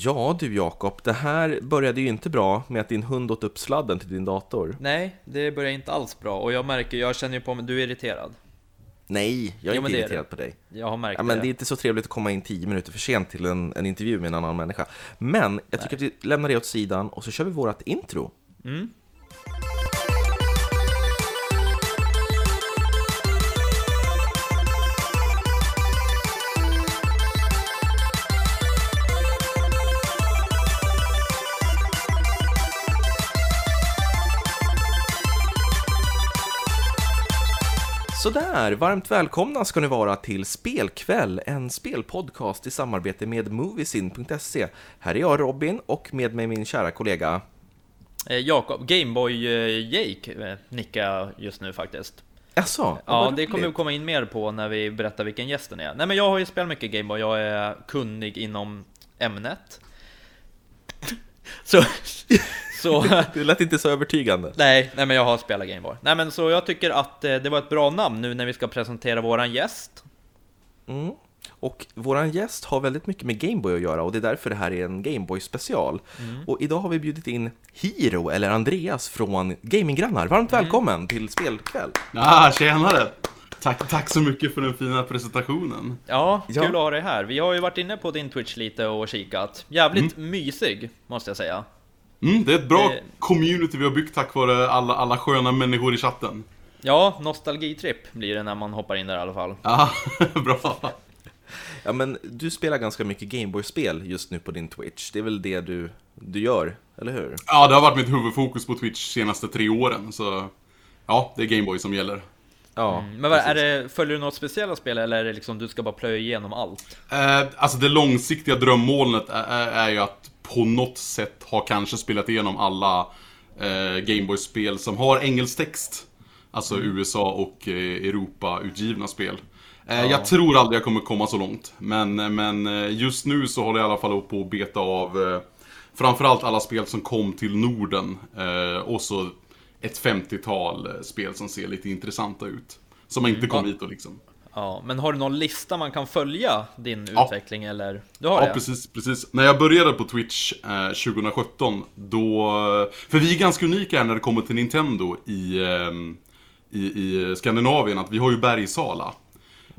Ja du Jakob, det här började ju inte bra med att din hund åt upp sladden till din dator. Nej, det börjar inte alls bra och jag märker, jag känner ju på mig, du är irriterad. Nej, jag är Jo, inte är irriterad det. på dig. Jag har märkt Ja, men det. det är inte så trevligt att komma in tio minuter för sent till en, en intervju med en annan människa. Men jag tycker att vi lämnar det åt sidan och så kör vi vårt intro. Mm. Sådär, varmt välkomna ska ni vara till Spelkväll, en spelpodcast i samarbete med Moviesin.se. Här är jag Robin och med mig min kära kollega. Eh, Jakob, Gameboy eh, Jake eh, nickar just nu faktiskt. Jaså? Ja, det kommer vi komma in mer på när vi berättar vilken gästen är. Nej men jag har ju spelat mycket Gameboy, jag är kunnig inom ämnet. Så, så, Det lät inte så övertygande. nej, nej men jag har spelat Gameboy. Nej men så jag tycker att eh, det var ett bra namn nu när vi ska presentera våran gäst. Mm. Och våran gäst har väldigt mycket med Gameboy att göra och det är därför det här är en Gameboy special. Och idag har vi bjudit in Hiro, eller Andreas från Gaminggrannar. Varmt välkommen till Spelkväll! Ah, tjenare! Tack, tack så mycket för den fina presentationen. Ja, Ja. kul att ha dig här. Vi har ju varit inne på din Twitch lite och kikat. Jävligt mysig, måste jag säga. Mm, det är ett bra Det- community vi har byggt tack vare alla, alla sköna människor i chatten. Ja, nostalgitripp blir det när man hoppar in där i alla fall. Ja, bra. Ja, men du spelar ganska mycket Gameboy-spel just nu på din Twitch. Det är väl det du, du gör, eller hur? Ja, det har varit mitt huvudfokus på Twitch senaste tre åren, så... Ja, det är Gameboy som gäller. Ja, Men vad, är det, följer du något speciella spel eller är det liksom du ska bara plöja igenom allt? Eh, alltså det långsiktiga drömmålet är, är, är ju att på något sätt ha kanske spelat igenom alla eh, Gameboy-spel som har engelsk text. Alltså USA och eh, Europa-utgivna spel. Eh, Jag tror aldrig jag kommer komma så långt. Men, men eh, just nu så håller jag i alla fall på att beta av eh, framförallt alla spel som kom till Norden. Eh, och så ett 50-tal eh, spel som ser lite intressanta ut. Som inte kom Ja. hit och liksom. Ja, men har du någon lista man kan följa din Ja. utveckling eller? Du har Ja, det? precis, precis. När jag började på Twitch eh, 2017, då... För vi är ganska unika här när det kommer till Nintendo i, ehm, i, i Skandinavien, att vi har ju Bergsala.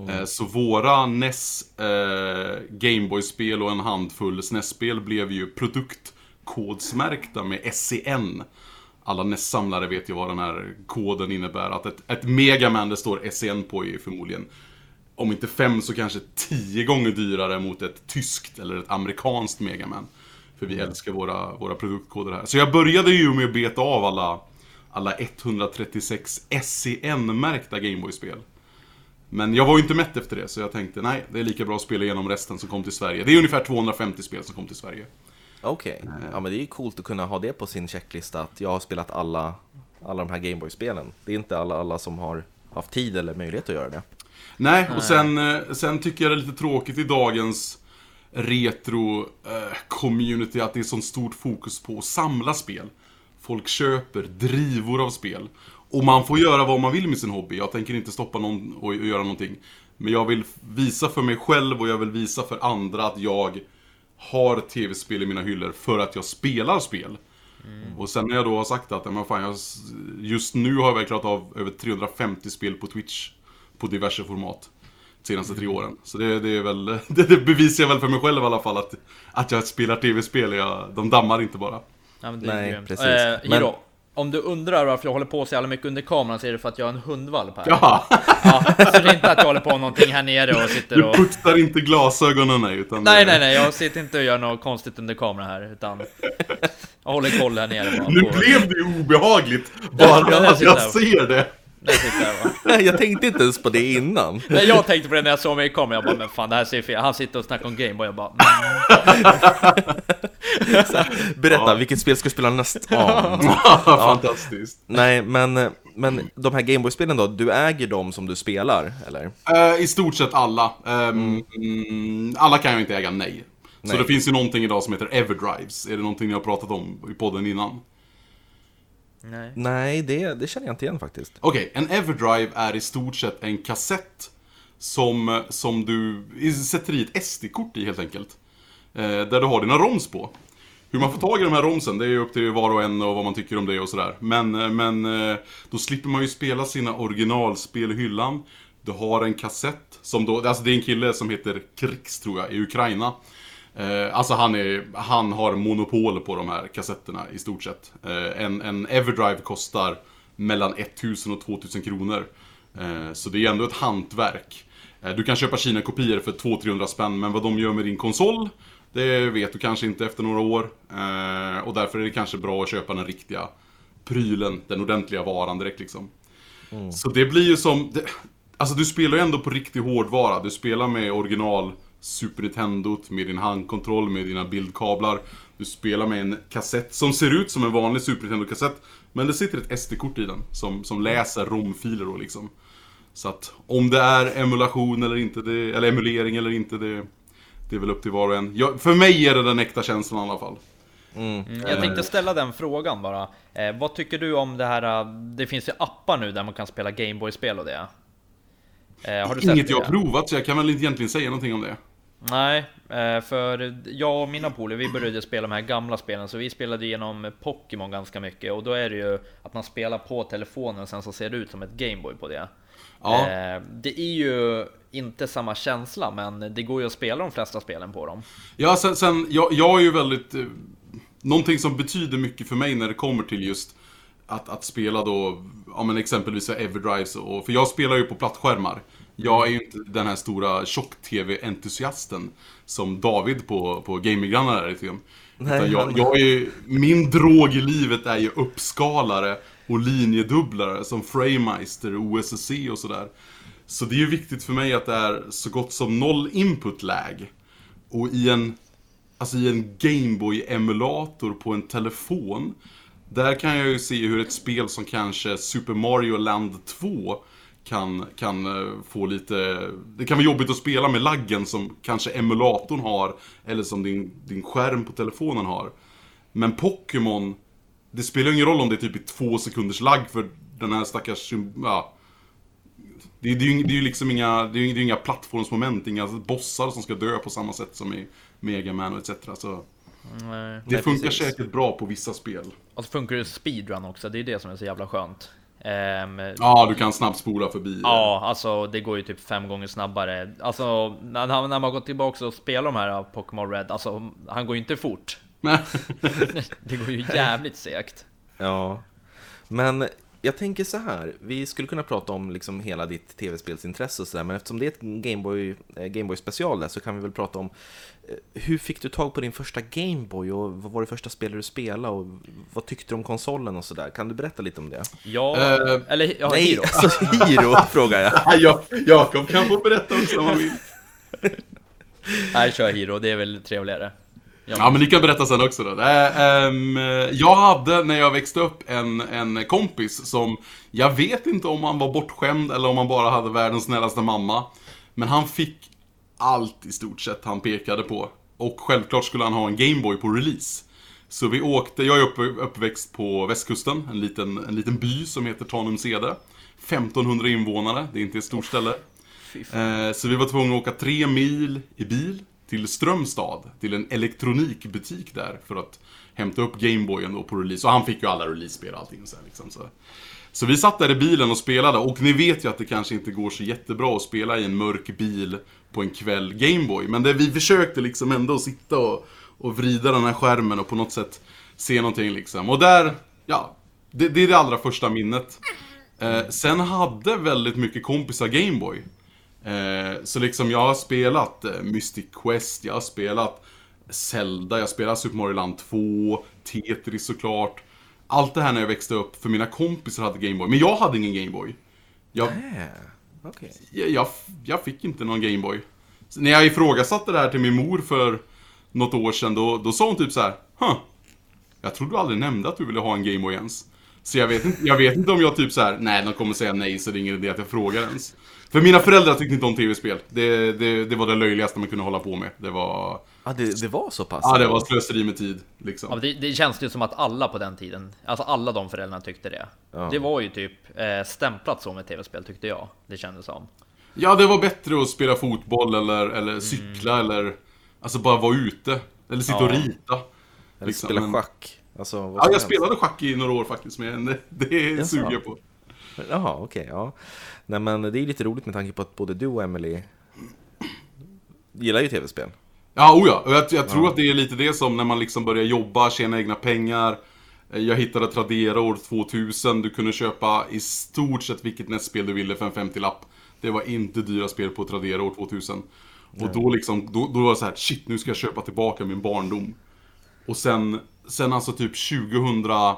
Eh, så våra NES eh, Gameboy-spel och en handfull SNES-spel blev ju produktkodsmärkta med SCN. Alla NES-samlare vet ju vad den här koden innebär. Att ett, ett Megaman det står SCN på är förmodligen om inte fem så kanske tio gånger dyrare mot ett tyskt eller ett amerikanskt Megaman. För vi älskar våra, våra produktkoder här. Så jag började ju med att beta av alla, alla 136 SCN-märkta Gameboy-spel. Men jag var ju inte mätt efter det, så jag tänkte nej, det är lika bra att spela igenom resten som kom till Sverige. Det är ungefär 250 spel som kom till Sverige. Okej. Ja, men det är ju coolt att kunna ha det på sin checklista, att jag har spelat alla, alla de här Gameboy-spelen. Det är inte alla, alla som har haft tid eller möjlighet att göra det. Nej, och sen, eh, sen tycker jag det är lite tråkigt i dagens retro-community att det är sånt stort fokus på att samla spel. Folk köper drivor av spel. Och man får göra vad man vill med sin hobby. Jag tänker inte stoppa någon och och göra någonting. Men jag vill visa för mig själv och jag vill visa för andra att jag har tv-spel i mina hyllor för att jag spelar spel. Och sen när jag då har sagt att, men fan, jag, just nu har jag väl klarat av över 350 spel på Twitch. På diverse format. De senaste tre åren. Så det, det är väl, det, det bevisar jag väl för mig själv i alla fall att, att jag spelar tv-spel. Jag, de dammar inte bara. Ja, men det är Nej, grymt. precis. Men- Hiro, om du undrar varför jag håller på så jävla mycket under kameran så är det för att jag har en hundvalp här. Jaha, Ja, så det är inte att jag håller på någonting här nere och sitter du och... putsar inte glasögonen nej, utan Nej, nej, nej, jag sitter inte och gör något konstigt under kameran här, utan... Jag håller koll här nere bara Nu på... blev det ju obehagligt, Ja, bara där att jag ser det. Jag tänkte inte ens på det innan. Nej, jag tänkte på det när jag såg mig i kameran, jag bara men fan det här ser fel Han sitter och snackar om Gameboy, jag bara mm. Berätta, Ja. vilket spel ska du spela nästa? Ja. Fantastiskt. Nej, men, men de här Gameboy-spelen då, du äger dem som du spelar, eller? Eh, I stort sett alla. Ehm, mm, alla kan jag inte äga, nej. Så Nej. det finns ju någonting idag som heter Everdrives. Är det någonting ni har pratat om i podden innan? Nej Nej, det, det känner jag inte igen faktiskt. Okej, en Everdrive är i stort sett en kassett som, som du sätter i ett SD-kort i helt enkelt. Eh, där du har dina ROMs på. Hur man får tag i de här romsen, det är ju upp till var och en och vad man tycker om det och sådär. Men, eh, men eh, då slipper man ju spela sina originalspel i hyllan. Du har en kassett som då, alltså det är en kille som heter Krix tror jag, i Ukraina. Eh, alltså han, är, han har monopol på de här kassetterna i stort sett. Eh, en, en Everdrive kostar mellan 1000 och 2000 kronor. Eh, så det är ändå ett hantverk. Eh, du kan köpa Kina-kopior för 200-300 spänn, men vad de gör med din konsol, det vet du kanske inte efter några år. Eh, och därför är det kanske bra att köpa den riktiga prylen, den ordentliga varan direkt liksom. Mm. Så det blir ju som... Det, alltså du spelar ju ändå på riktig hårdvara. Du spelar med original Super Nintendo med din handkontroll, med dina bildkablar. Du spelar med en kassett som ser ut som en vanlig Super Nintendo-kassett. Men det sitter ett SD-kort i den som, som läser ROM-filer då liksom. Så att om det är emulation eller inte, det, eller emulering eller inte, det, det är väl upp till var och en. Jag, för mig är det den äkta känslan i alla fall. Mm. Mm. Jag tänkte ställa den frågan bara. Eh, vad tycker du om det här? Eh, det finns ju appar nu där man kan spela Gameboy-spel och det. Eh, har du sett Inget det? jag har provat, så jag kan väl inte egentligen säga någonting om det. Nej, eh, för jag och mina polare, vi började spela de här gamla spelen, så vi spelade igenom Pokémon ganska mycket och då är det ju att man spelar på telefonen och sen så ser det ut som ett Gameboy på det. Ja. Eh, det är ju inte samma känsla, men det går ju att spela de flesta spelen på dem. Ja, sen, sen jag, jag är ju väldigt... Eh, någonting som betyder mycket för mig när det kommer till just att, att spela då, ja men exempelvis Everdrives och, för jag spelar ju på plattskärmar. Jag är ju inte den här stora tjock-tv-entusiasten som David på, på Gaminggrannar är liksom. Nej, jag, jag är, min drog i livet är ju uppskalare och linjedubblare som Framemeister, OSSC och sådär. Så det är ju viktigt för mig att det är så gott som noll input lag. Och i en, alltså i en Gameboy-emulator på en telefon, där kan jag ju se hur ett spel som kanske Super Mario Land 2 kan, kan eh, få lite... Det kan vara jobbigt att spela med laggen som kanske emulatorn har, eller som din, din skärm på telefonen har. Men Pokémon, det spelar ingen roll om det är typ i två sekunders lagg för den här stackars... Ja, det, det, är ju, det är ju liksom inga, det är ju inga plattformsmoment, inga bossar som ska dö på samma sätt som i Mega Man och etc. Så Nej, det funkar precis. säkert bra på vissa spel. Och så funkar det speedrun också, det är det som är så jävla skönt. Um, ja, du kan snabbspola förbi. Ja, alltså det går ju typ fem gånger snabbare. Alltså när, när man har gått tillbaka och spelat de här Pokémon Red, alltså han går ju inte fort. det går ju jävligt segt. Ja, men jag tänker så här, vi skulle kunna prata om liksom hela ditt tv-spelsintresse och sådär, men eftersom det är ett Gameboy, eh, Gameboy special där så kan vi väl prata om eh, hur fick du tag på din första Gameboy och vad var det första spelet du spelade och vad tyckte du om konsolen och sådär? Kan du berätta lite om det? Ja, uh, eller ja, nej, Hiro. Alltså, Hiro frågar jag. ja, Jakob kan få berätta också om han vill. Nej, kör Hiro, det är väl trevligare. Ja, men ni kan berätta sen också då. Äh, ähm, jag hade, när jag växte upp, en, en kompis som, jag vet inte om han var bortskämd eller om han bara hade världens snällaste mamma. Men han fick allt i stort sett han pekade på. Och självklart skulle han ha en Gameboy på release. Så vi åkte, jag är upp, uppväxt på västkusten, en liten, en liten by som heter Tanumsede. 1500 invånare, det är inte ett stort ställe. Eh, så vi var tvungna att åka tre mil i bil till Strömstad, till en elektronikbutik där för att hämta upp Gameboyen då på release. Och han fick ju alla release-spel och allting sen liksom. Så. så vi satt där i bilen och spelade och ni vet ju att det kanske inte går så jättebra att spela i en mörk bil på en kväll Gameboy. Men det, vi försökte liksom ändå sitta och, och vrida den här skärmen och på något sätt se någonting liksom. Och där, ja, det, det är det allra första minnet. Eh, sen hade väldigt mycket kompisar Gameboy. Eh, så liksom jag har spelat eh, Mystic Quest, jag har spelat Zelda, jag har spelat Super Mario Land 2, Tetris såklart. Allt det här när jag växte upp, för mina kompisar hade Gameboy. Men jag hade ingen Gameboy. Jag, äh, okay. jag, jag, jag, fick inte någon Gameboy. När jag ifrågasatte det här till min mor för något år sedan, då, då sa hon typ så här, huh, Jag trodde du aldrig nämnde att du ville ha en Gameboy ens. Så jag vet inte, jag vet inte om jag typ så här, nej de kommer säga nej så det är ingen idé att jag frågar ens. För mina föräldrar tyckte inte om tv-spel. Det, det, det var det löjligaste man kunde hålla på med. Det var... Ja, det, det var så pass? Ja, det var slöseri med tid. Liksom. Ja, det, det känns ju som att alla på den tiden, alltså alla de föräldrarna tyckte det. Ja. Det var ju typ eh, stämplat så med tv-spel tyckte jag. Det kändes som. Ja, det var bättre att spela fotboll eller, eller cykla mm. eller Alltså bara vara ute. Eller sitta och Ja. rita. Eller Liksom, spela schack. Alltså, vad Ja, jag helst. spelade schack i några år faktiskt, men det, suger jag på. Jaha, okej, ja. Nej men det är lite roligt med tanke på att både du och Emily gillar ju tv-spel. Ja, oh ja. Och jag, jag tror att det är lite det som när man liksom börjar jobba, tjäna egna pengar. Eh, Jag hittade Tradera år 2000. Du kunde köpa i stort sett vilket nästspel du ville för en 50-lapp. Det var inte dyra spel på Tradera år 2000. Och då liksom, då, då var det så här, shit nu ska jag köpa tillbaka min barndom. Och sen, sen alltså typ 2009,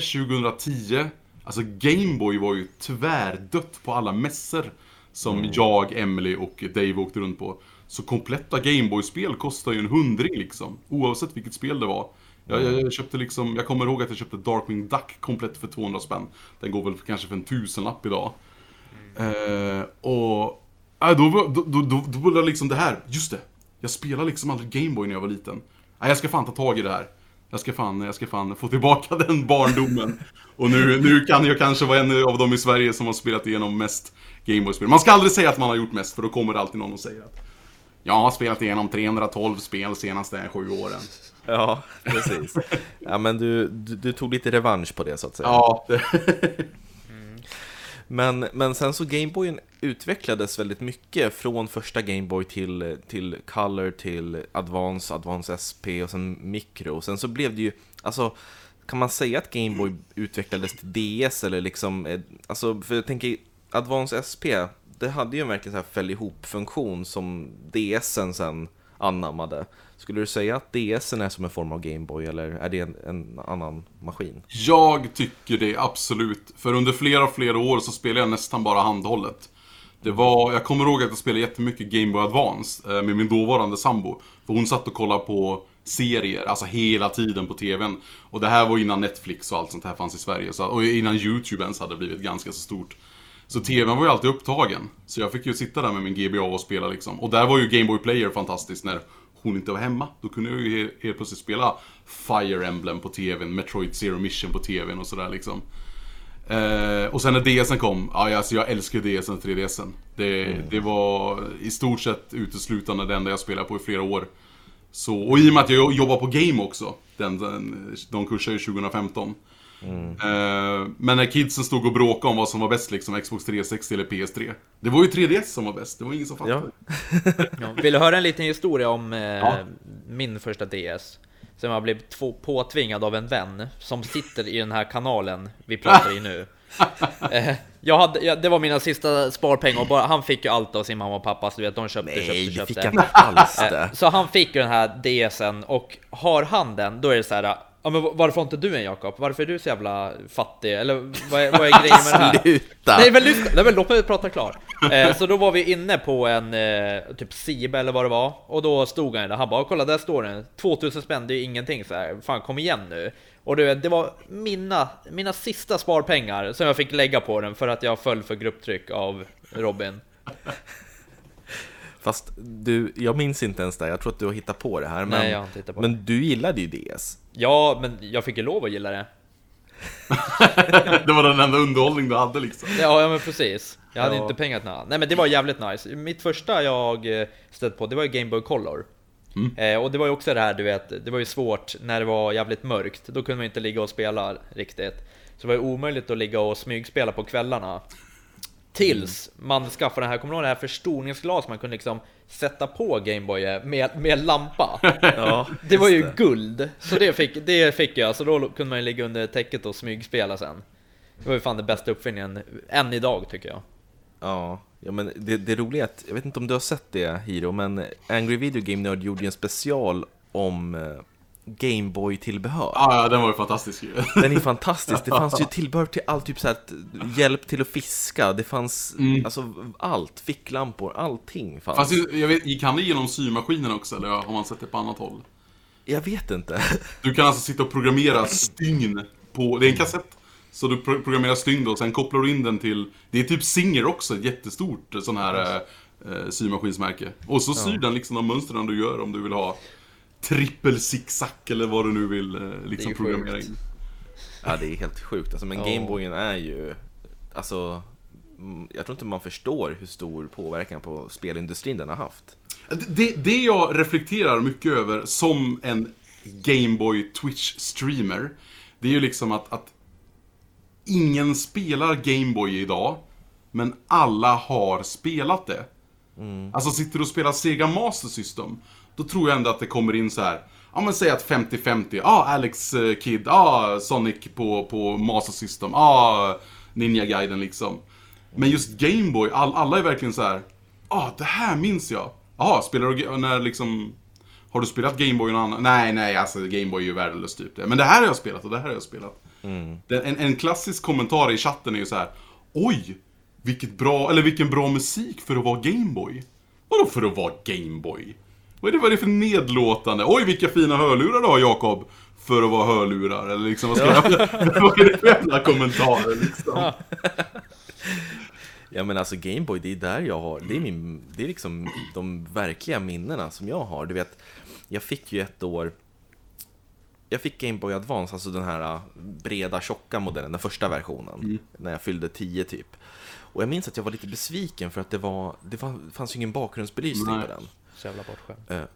2010. Alltså Gameboy var ju tvärdött på alla mässor. Som jag, Emily och Dave åkte runt på. Så kompletta Gameboy-spel kostar ju en hundring liksom. Oavsett vilket spel det var. Jag, jag, jag köpte liksom, jag kommer ihåg att jag köpte Darkwing Duck komplett för 200 spänn. Den går väl kanske för en tusenlapp idag. Eh, och... Äh, då, då, då, då, då var det liksom det här, just det. Jag spelade liksom aldrig Gameboy när jag var liten. Nej, jag ska fan ta tag i det här. Jag ska fan, jag ska fan få tillbaka den barndomen. Och nu, nu kan jag kanske vara en av dem i Sverige som har spelat igenom mest Gameboy-spel. Man ska aldrig säga att man har gjort mest, för då kommer det alltid någon och säger att jag har spelat igenom 312 spel senaste sju åren. Ja, precis. Ja men du, du, du tog lite revansch på det så att säga. Ja, det, Men, men sen så Gameboyen utvecklades väldigt mycket från första Gameboy till, till Color till Advance, Advance SP och sen Micro. Sen så blev det ju, alltså kan man säga att Gameboy utvecklades till DS eller liksom, eh, alltså för jag tänker Advance SP, det hade ju en verkligen så här fäll ihop-funktion som DSen sen anammade. Skulle du säga att DSen är som en form av Gameboy eller är det en, en annan maskin? Jag tycker det, absolut. För under flera, flera år så spelade jag nästan bara handhållet. Det var, jag kommer ihåg att jag spelade jättemycket Game Boy Advance eh, med min dåvarande sambo. För hon satt och kollade på serier, alltså hela tiden på TVn. Och det här var innan Netflix och allt sånt här fanns i Sverige. Så, och innan YouTube ens hade blivit ganska så stort. Så TVn var ju alltid upptagen. Så jag fick ju sitta där med min GBA och spela liksom. Och där var ju Game Boy Player fantastiskt när hon inte var hemma. Då kunde jag ju he- helt plötsligt spela Fire Emblem på TVn, Metroid Zero Mission på TVn och sådär liksom. Eh, och sen när DSen kom, ja, alltså jag älskar DSen och 3DSen. Det, det var i stort sett uteslutande det enda jag spelade på i flera år. Så, och i och med att jag jobbar på Game också, den, den, de kursar ju 2015. Eh, men när kidsen stod och bråkade om vad som var bäst, liksom Xbox 360 eller PS3. Det var ju 3DS som var bäst, det var ingen som fattade. Ja. Vill du höra en liten historia om eh, Ja. min första DS? Som jag blev två, påtvingad av en vän som sitter i den här kanalen vi pratar i nu. Eh, jag hade, jag, det var mina sista sparpengar och bara, han fick ju allt av sin mamma och pappa, så du vet, de köpte, Nej, köpte, det köpte. fick han alls det. Så han fick ju den här DSen och har han den, då är det så här. Ja, men varför inte du en Jakob? Varför är du så jävla fattig? Eller vad är, vad är grejen med det här? Sluta! Nej men, lyssna, nej, men låt mig prata klart. Eh, så då var vi inne på en eh, typ Sibe eller vad det var och då stod han där. Han bara kolla där står den. 2000 spänn, det är ingenting så här. Fan kom igen nu. Och du vet, det var mina, mina sista sparpengar som jag fick lägga på den för att jag föll för grupptryck av Robin. Fast du, jag minns inte ens det, jag tror att du har hittat på det här. Men, Nej, jag har inte hittat på det. men du gillade ju DS. Ja, men jag fick ju lov att gilla det. det var den enda underhållning du hade liksom. Ja, ja men precis. Jag hade Ja. inte pengar till något. Nej men det var jävligt nice. Mitt första jag eh, stött på, det var ju Game Boy Color. Eh, och det var ju också det här, du vet, det var ju svårt när det var jävligt mörkt. Då kunde man inte ligga och spela riktigt. Så det var ju omöjligt att ligga och smygspela på kvällarna. Tills man skaffade den här, kommer du ihåg det här förstoringsglas man kunde liksom sätta på Gameboy med, med lampa? Ja, Det var ju just guld, så det fick, det fick jag, så då kunde man ju ligga under täcket och smygspela sen. Det var ju fan den bästa uppfinningen, än idag tycker jag. Ja, ja men det, det roliga är att, jag vet inte om du har sett det Hiro, men Angry Video Game Nerd gjorde ju en special om eh, Gameboy-tillbehör. Ja, ja, den var ju fantastisk ju. Den är fantastisk, det fanns ju tillbehör till allt, typ såhär, hjälp till att fiska, det fanns alltså allt, ficklampor, allting fanns. Fast jag vet, gick han det genom symaskinen också, eller har man sett det på annat håll? Jag vet inte. Du kan alltså sitta och programmera stygn på, det är en kassett. Så du pro- programmerar stygn då, och sen kopplar du in den till, det är typ Singer också, ett jättestort sån här eh, symaskinsmärke. Och så syr den liksom de mönstren du gör om du vill ha trippel zigzag eller vad du nu vill eh, liksom programmera in. Ja, det är helt sjukt. Alltså, men Ja. Gameboyen är ju... Alltså, mm, jag tror inte man förstår hur stor påverkan på spelindustrin den har haft. Det, det jag reflekterar mycket över som en Gameboy Twitch-streamer, det är ju liksom att, att ingen spelar Gameboy idag, men alla har spelat det. Alltså sitter du och spelar Sega Master System, då tror jag ändå att det kommer in så här. Ja men säg att 50-50, ja ah, Alex eh, Kid, ah Sonic på, på Master System, ah Ninja Gaiden liksom. Men just Gameboy, all, alla är verkligen så här. ah det här minns jag. Jaha, spelar du, när liksom har du spelat Gameboy någon annan? Nej, nej, alltså Gameboy är ju värdelöst typ. Men det här har jag spelat och det här har jag spelat. Det, en, en klassisk kommentar i chatten är ju så här. Oj! Vilket bra, eller vilken bra musik för att vara Gameboy. Vadå för att vara Gameboy? Vad är det, vad är det för nedlåtande? Oj, vilka fina hörlurar du har Jakob! För att vara hörlurar, eller liksom, vad, ska jag, vad är det för jävla kommentarer liksom? Ja men alltså Gameboy, det är där jag har, det är, min, det är liksom de verkliga minnena som jag har. Du vet, jag fick ju ett år, jag fick Gameboy Advance, alltså den här äh, breda tjocka modellen, den första versionen, när jag fyllde 10 typ. Och jag minns att jag var lite besviken för att det var, det fanns ju ingen bakgrundsbelysning Nej. på den. Så jävla bortskämd. Eh,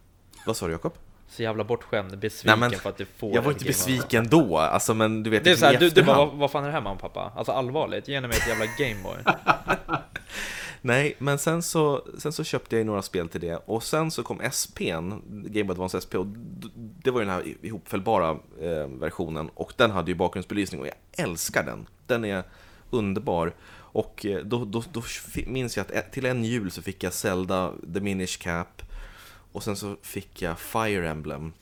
vad sa du Jakob? Så jävla bortskämd, besviken Nej, men för att du får Jag var inte besviken då, alltså men du vet Det är liksom såhär, du, du bara, vad, vad fan är det här mamma och pappa? Alltså allvarligt, ge mig ett jävla Gameboy. Nej, men sen så, sen så köpte jag ju några spel till det och sen så kom SPn, Game Advance SP, och det var ju den här ihopfällbara eh, versionen och den hade ju bakgrundsbelysning och jag älskar den. Den är underbar. Och eh, då, då, då minns jag att eh, till en jul så fick jag Zelda, The Minish Cap och sen så fick jag Fire Emblem.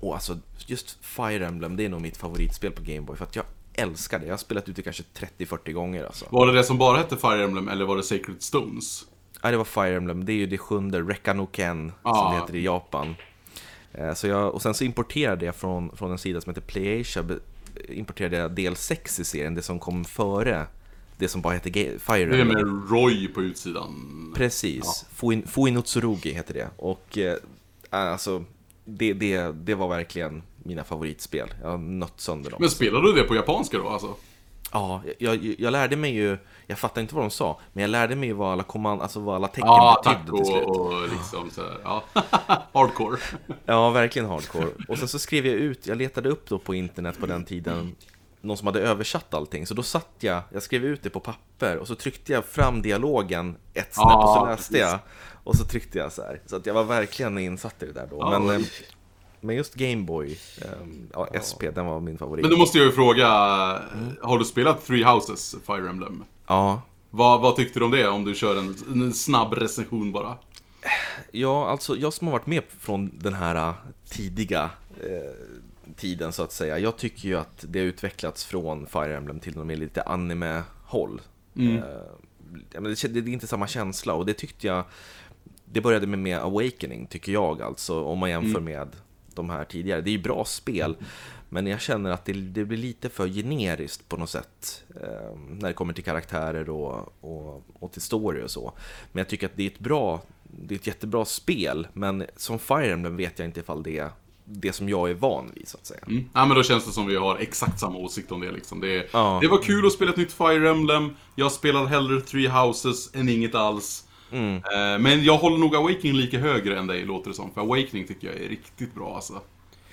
Och alltså, just Fire Emblem, det är nog mitt favoritspel på Game Boy för att jag älskar det. Jag har spelat ut det kanske 30-40 gånger alltså. Var det det som bara hette Fire Emblem, eller var det Sacred Stones? Ja, det var Fire Emblem. Det är ju det sjunde, Rekanoken, som Ah. det heter i Japan. Eh, Så jag, och sen så importerade jag från, från en sida som heter PlayAsia, importerade jag del 6 i serien, det som kom före det som bara heter Fire Det är Emblem. med Roy på utsidan. Precis, Fuin, Fuinotsurugi heter det. Och eh, alltså, det, det, det var verkligen mina favoritspel. Jag har nött sönder dem. Men spelade du det på japanska då alltså? Ja, jag, jag lärde mig ju, jag fattar inte vad de sa, men jag lärde mig ju vad alla kommand, alltså vad alla tecken Ja, betydde till slut. och, och liksom så här, ja. Hardcore. Ja, verkligen hardcore. Och sen så skrev jag ut, jag letade upp då på internet på den tiden någon som hade översatt allting. Så då satt jag, jag skrev ut det på papper och så tryckte jag fram dialogen ett snäpp och så läste jag. Och så tryckte jag så här. Så att jag var verkligen insatt i det där då. Ja, men, oj. eh, men just Gameboy, eh, ja, SP, den var min favorit. Men då måste jag ju fråga, har du spelat Three Houses, Fire Emblem? Ja, Vad, vad tyckte du om det? Om du kör en, en snabb recension bara. Ja, alltså jag som har varit med från den här äh, tidiga eh, tiden så att säga. Jag tycker ju att det har utvecklats från Fire Emblem till något mer lite anime-håll. Mm. Eh, det, det är inte samma känsla och det tyckte jag Det började med, med Awakening tycker jag alltså om man jämför med de här tidigare. Det är ju bra spel men jag känner att det, det blir lite för generiskt på något sätt eh, när det kommer till karaktärer och, och, och till story och så. Men jag tycker att det är ett bra, det är ett jättebra spel, men som Fire Emblem vet jag inte ifall det det som jag är van vid så att säga. Mm. Ja men då känns det som vi har exakt samma åsikt om det liksom. Det, Ja. det var kul att spela ett nytt Fire Emblem. Jag spelar hellre Three Houses än inget alls. Mm. Eh, Men jag håller nog Awakening lite högre än dig, låter det som. För Awakening tycker jag är riktigt bra alltså.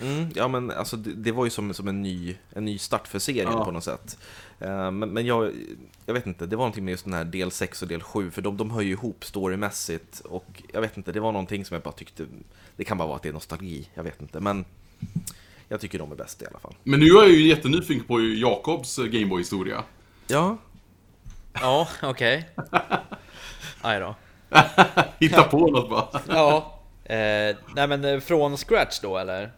Mm, ja men alltså det, det var ju som, som en, ny, en ny start för serien Ja. på något sätt. Eh, men men jag, jag vet inte, det var någonting med just den här del 6 och del 7, för de, de hör ju ihop storymässigt och jag vet inte, det var någonting som jag bara tyckte, det kan bara vara att det är nostalgi, jag vet inte, men jag tycker de är bäst i alla fall. Men nu är jag ju jättenyfiken på Jakobs Gameboy-historia. Ja, Ja, okej. Aj då. Hitta på något bara. Ja. Eh, nej men eh, från scratch då eller?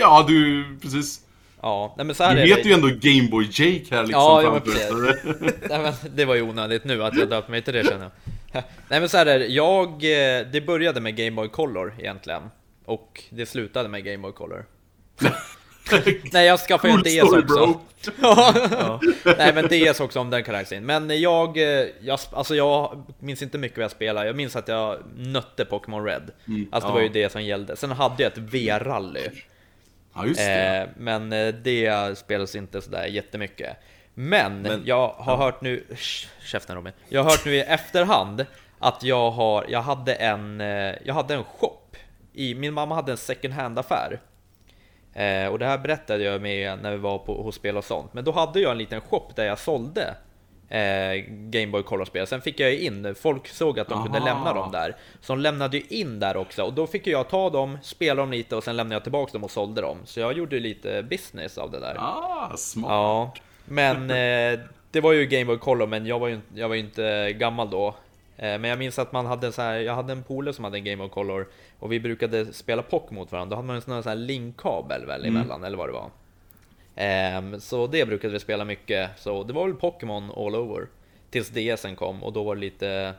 Ja, du, precis. Ja, nej men så här Du är heter det. ju ändå Gameboy Jake här liksom. Ja, ja, men. Nej, men det var ju onödigt nu att jag döpte mig till det känner jag. Nej men så här är det, jag, eh, det började med Game Boy Color egentligen. Och det slutade med Game Boy Color. Nej jag skaffade ju en Cool DS också. Ja. Nej men DS också om den karaktären. Men jag, eh, jag, alltså jag minns inte mycket vad jag spelade. Jag minns att jag nötte Pokémon Red. Alltså det var ju det som gällde. Sen hade jag ett V-rally. Ja, just det. Eh, men eh, det spelas inte sådär jättemycket. Men, Men- jag har hört nu, Sh, käften Robin. Jag har hört nu i efterhand att jag, har, jag, hade en, eh, jag hade en shop. I, min mamma hade en second hand-affär. Eh, och det här berättade jag med när vi var på, hos spel och sånt. Men då hade jag en liten shop där jag sålde eh, Gameboy Color-spel. Sen fick jag in, folk såg att de Aha. kunde lämna dem där. Så de lämnade ju in där också. Och då fick jag ta dem, spela dem lite och sen lämnade jag tillbaka dem och sålde dem. Så jag gjorde lite business av det där. Ah, smart! Ja, men eh, det var ju Gameboy Color, men jag var ju, jag var ju inte gammal då. Eh, men jag minns att man hade så här, jag hade en polare som hade en Game of Color och vi brukade spela pock mot varandra. Då hade man en sån här linkkabel väl mm. emellan, eller vad det var. Um, så det brukade vi spela mycket, så det var väl Pokémon all over. Tills DSen kom och då var det lite,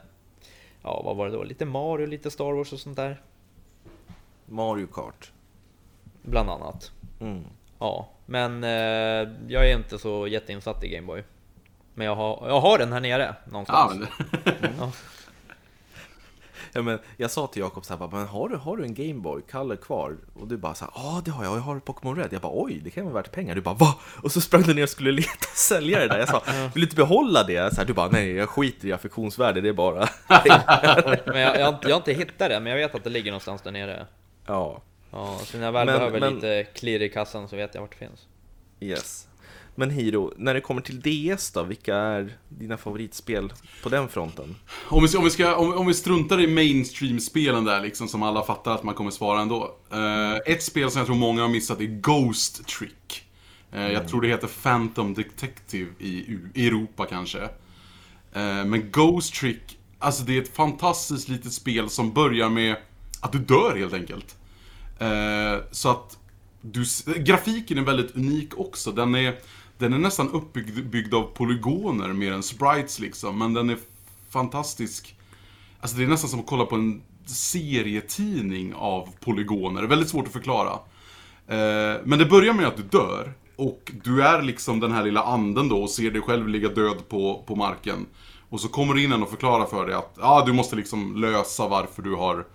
ja vad var det då? Lite Mario, lite Star Wars och sånt där. Mario Kart. Bland annat. Mm. Ja, men uh, jag är inte så jätteinsatt i Gameboy. Men jag har, jag har den här nere någonstans. Ja, men... ja. Ja, men jag sa till Jakob så här, men har du, har du en Gameboy Color kvar? Och du bara så här, ja det har jag, jag har Pokémon Red. Jag bara, oj, det kan vara värt pengar. Du bara, va? Och så sprang du ner och skulle leta säljare där. Jag sa, vill du inte behålla det? Så här, du bara, nej, jag skiter i affektionsvärde, det är bara Men jag, jag, jag har inte hittat det, men jag vet att det ligger någonstans där nere. Ja. Ja, så när jag väl men, behöver men... lite klirr i kassan så vet jag vart det finns. Yes. Men Hiro, när det kommer till DS då, vilka är dina favoritspel på den fronten? Om vi, om vi, ska, om, om vi struntar i mainstream-spelen där liksom, som alla fattar att man kommer svara ändå. Uh, ett spel som jag tror många har missat är Ghost Trick. Uh, mm. Jag tror det heter Phantom Detective i, i Europa kanske. Uh, men Ghost Trick, alltså det är ett fantastiskt litet spel som börjar med att du dör helt enkelt. Eh, så att du, grafiken är väldigt unik också. Den är den är nästan uppbyggd av polygoner mer än sprites liksom, men den är fantastisk. Alltså det är nästan som att kolla på en serietidning av polygoner, det är väldigt svårt att förklara. Eh, men det börjar med att du dör, och du är liksom den här lilla anden då och ser dig själv ligga död på, på marken. Och så kommer du in en och förklarar för dig att ah, du måste liksom lösa varför du har,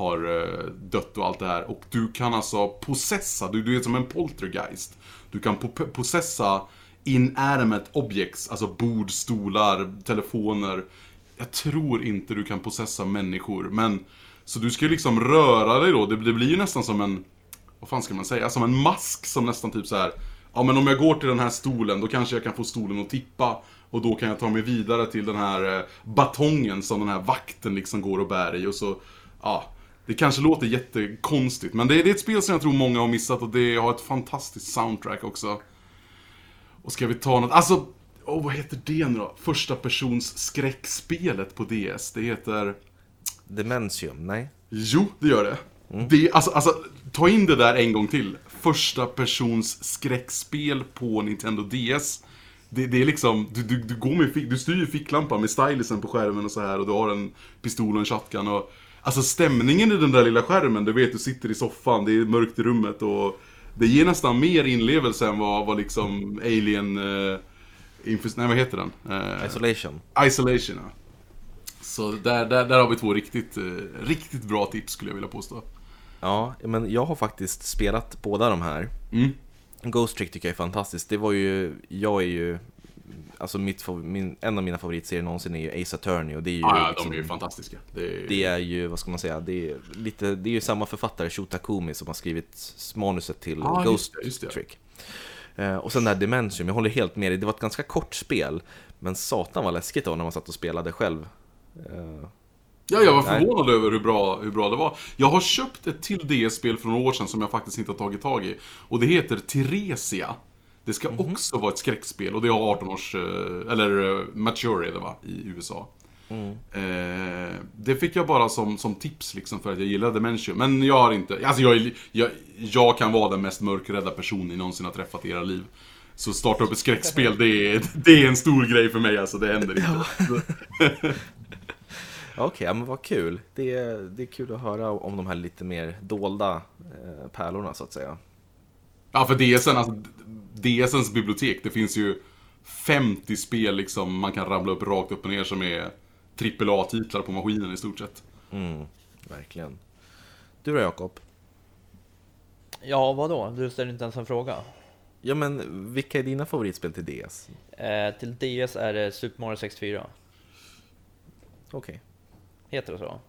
har eh, dött och allt det här. Och du kan alltså possessa, du, du är som en poltergeist. Du kan 'possessa' inanimate objects, alltså bord, stolar, telefoner. Jag tror inte du kan 'possessa' människor, men... Så du ska ju liksom röra dig då, det, det blir ju nästan som en... Vad fan ska man säga? Som en mask som nästan typ så här. Ja men om jag går till den här stolen, då kanske jag kan få stolen att tippa. Och då kan jag ta mig vidare till den här eh, batongen som den här vakten liksom går och bär i och så... Ja, det kanske låter jättekonstigt, men det är, det är ett spel som jag tror många har missat och det har ett fantastiskt soundtrack också. Och ska vi ta något, alltså, oh, vad heter det nu då? Första persons skräckspelet på DS, det heter... Dementium, nej? Jo, det gör det. Mm. det alltså, alltså, ta in det där en gång till. Första persons skräckspel på Nintendo DS. Det, det, är liksom, du, du, du går med, du styr ficklampan med stylisen på skärmen och så här och du har en pistol och en shotgun och Alltså stämningen i den där lilla skärmen, du vet du sitter i soffan, det är mörkt i rummet och det ger nästan mer inlevelse än vad, vad liksom Alien... Uh, infus, nej vad heter den? Uh, Isolation. Isolation, ja. Så där, där, där har vi två riktigt, uh, riktigt bra tips skulle jag vilja påstå. Ja, men jag har faktiskt spelat båda de här. Mm. Ghost Trick tycker jag är fantastiskt. Det var ju, jag är ju alltså mitt, min, en av mina favoritserier någonsin är ju Ace Attorney och det är ju... Ja, liksom, de är ju fantastiska. Det är... det är ju, vad ska man säga, det är, lite, det är ju samma författare, Sho Takumi, som har skrivit manuset till ah, Ghost just det, just. Trick. Uh, och sen det här Dimension, jag håller helt med dig, det var ett ganska kort spel, men satan var läskigt då när man satt och spelade själv. Uh, Ja, jag var förvånad Nej. över hur bra, hur bra det var. Jag har köpt ett till DS-spel för några år sedan som jag faktiskt inte har tagit tag i. Och det heter Theresia. Det ska mm -hmm. också vara ett skräckspel och det har 18 års, eh, eller eh, mature är det va, i USA. Mm. Eh, det fick jag bara som, som tips liksom för att jag gillade Dementia. Men jag har inte, alltså jag, jag, jag kan vara den mest mörkrädda personen ni någonsin har träffat i era liv. Så starta upp ett skräckspel, det är, det är en stor grej för mig alltså, det händer inte. Okej, okay, men vad kul. Det är, det är kul att höra om de här lite mer dolda eh, pärlorna så att säga. Ja, för DSen, alltså, DSens bibliotek, det finns ju 50 spel liksom man kan ramla upp rakt upp och ner som är AAA-titlar på maskinen i stort sett. Mm, verkligen. Du då Jakob? Ja, vad då? Du ställer inte ens en fråga. Ja, men vilka är dina favoritspel till DS? Eh, till DS är det Super Mario 64. Okej. Okay. Heter det så?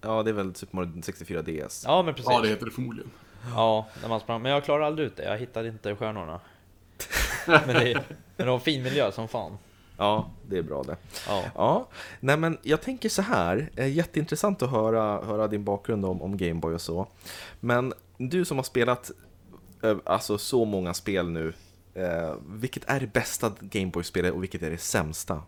Ja, det är väl Super Mario 64 DS. Ja, men precis. Ja, det heter det förmodligen. Ja, när man sprang. Men jag klarade aldrig ut det. Jag hittade inte stjärnorna. men, det, men det var en fin miljö som fan. Ja, det är bra det. Ja. Ja, nej men jag tänker så här, eh, jätteintressant att höra, höra din bakgrund om, om Gameboy och så. Men du som har spelat eh, alltså så många spel nu, eh, vilket är det bästa Gameboy-spelet och vilket är det sämsta?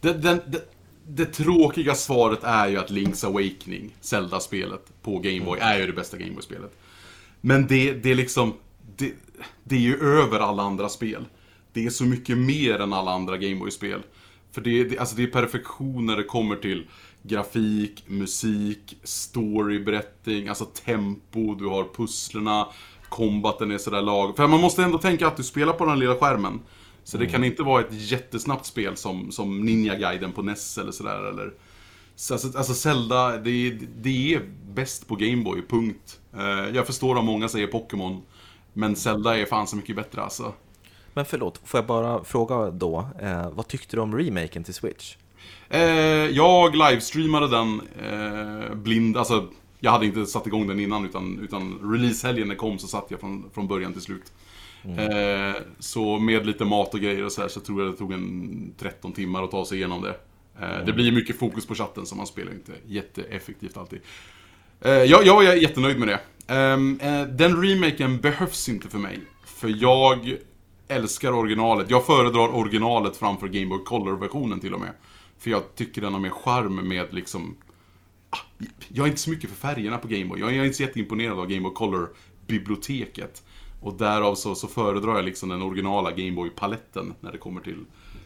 Det, det, det, det tråkiga svaret är ju att Link's Awakening, Zelda-spelet på Gameboy, är ju det bästa Gameboy-spelet. Men det, det är liksom, det, det är ju över alla andra spel. Det är så mycket mer än alla andra Gameboy-spel. För det, det, alltså det är perfektion när det kommer till grafik, musik, storyberättning, alltså tempo, du har pusslerna, kombaten är sådär lag. För man måste ändå tänka att du spelar på den lilla skärmen. Så det kan inte vara ett jättesnabbt spel som, som Ninja-guiden på NES eller sådär eller... Så alltså, alltså Zelda, det, det är bäst på Gameboy, punkt. Eh, jag förstår att många säger Pokémon. Men Zelda är fan så mycket bättre alltså. Men förlåt, får jag bara fråga då, eh, vad tyckte du om remaken till Switch? Eh, jag livestreamade den eh, blind, alltså jag hade inte satt igång den innan utan, utan releasehelgen när kom så satt jag från, från början till slut. Eh, så med lite mat och grejer och så här så tror jag det tog en 13 timmar att ta sig igenom det. Eh, det blir mycket fokus på chatten så man spelar inte jätteeffektivt alltid. Eh, jag, jag är jättenöjd med det. Ehm, eh, den remaken behövs inte för mig. För jag älskar originalet. Jag föredrar originalet framför Game Boy Color-versionen till och med. För jag tycker den har mer charm med liksom... Ah, jag är inte så mycket för färgerna på Game Boy. Jag är inte så jätteimponerad av Game Boy Color-biblioteket. Och därav så, så föredrar jag liksom den originala Game Boy-paletten när det kommer till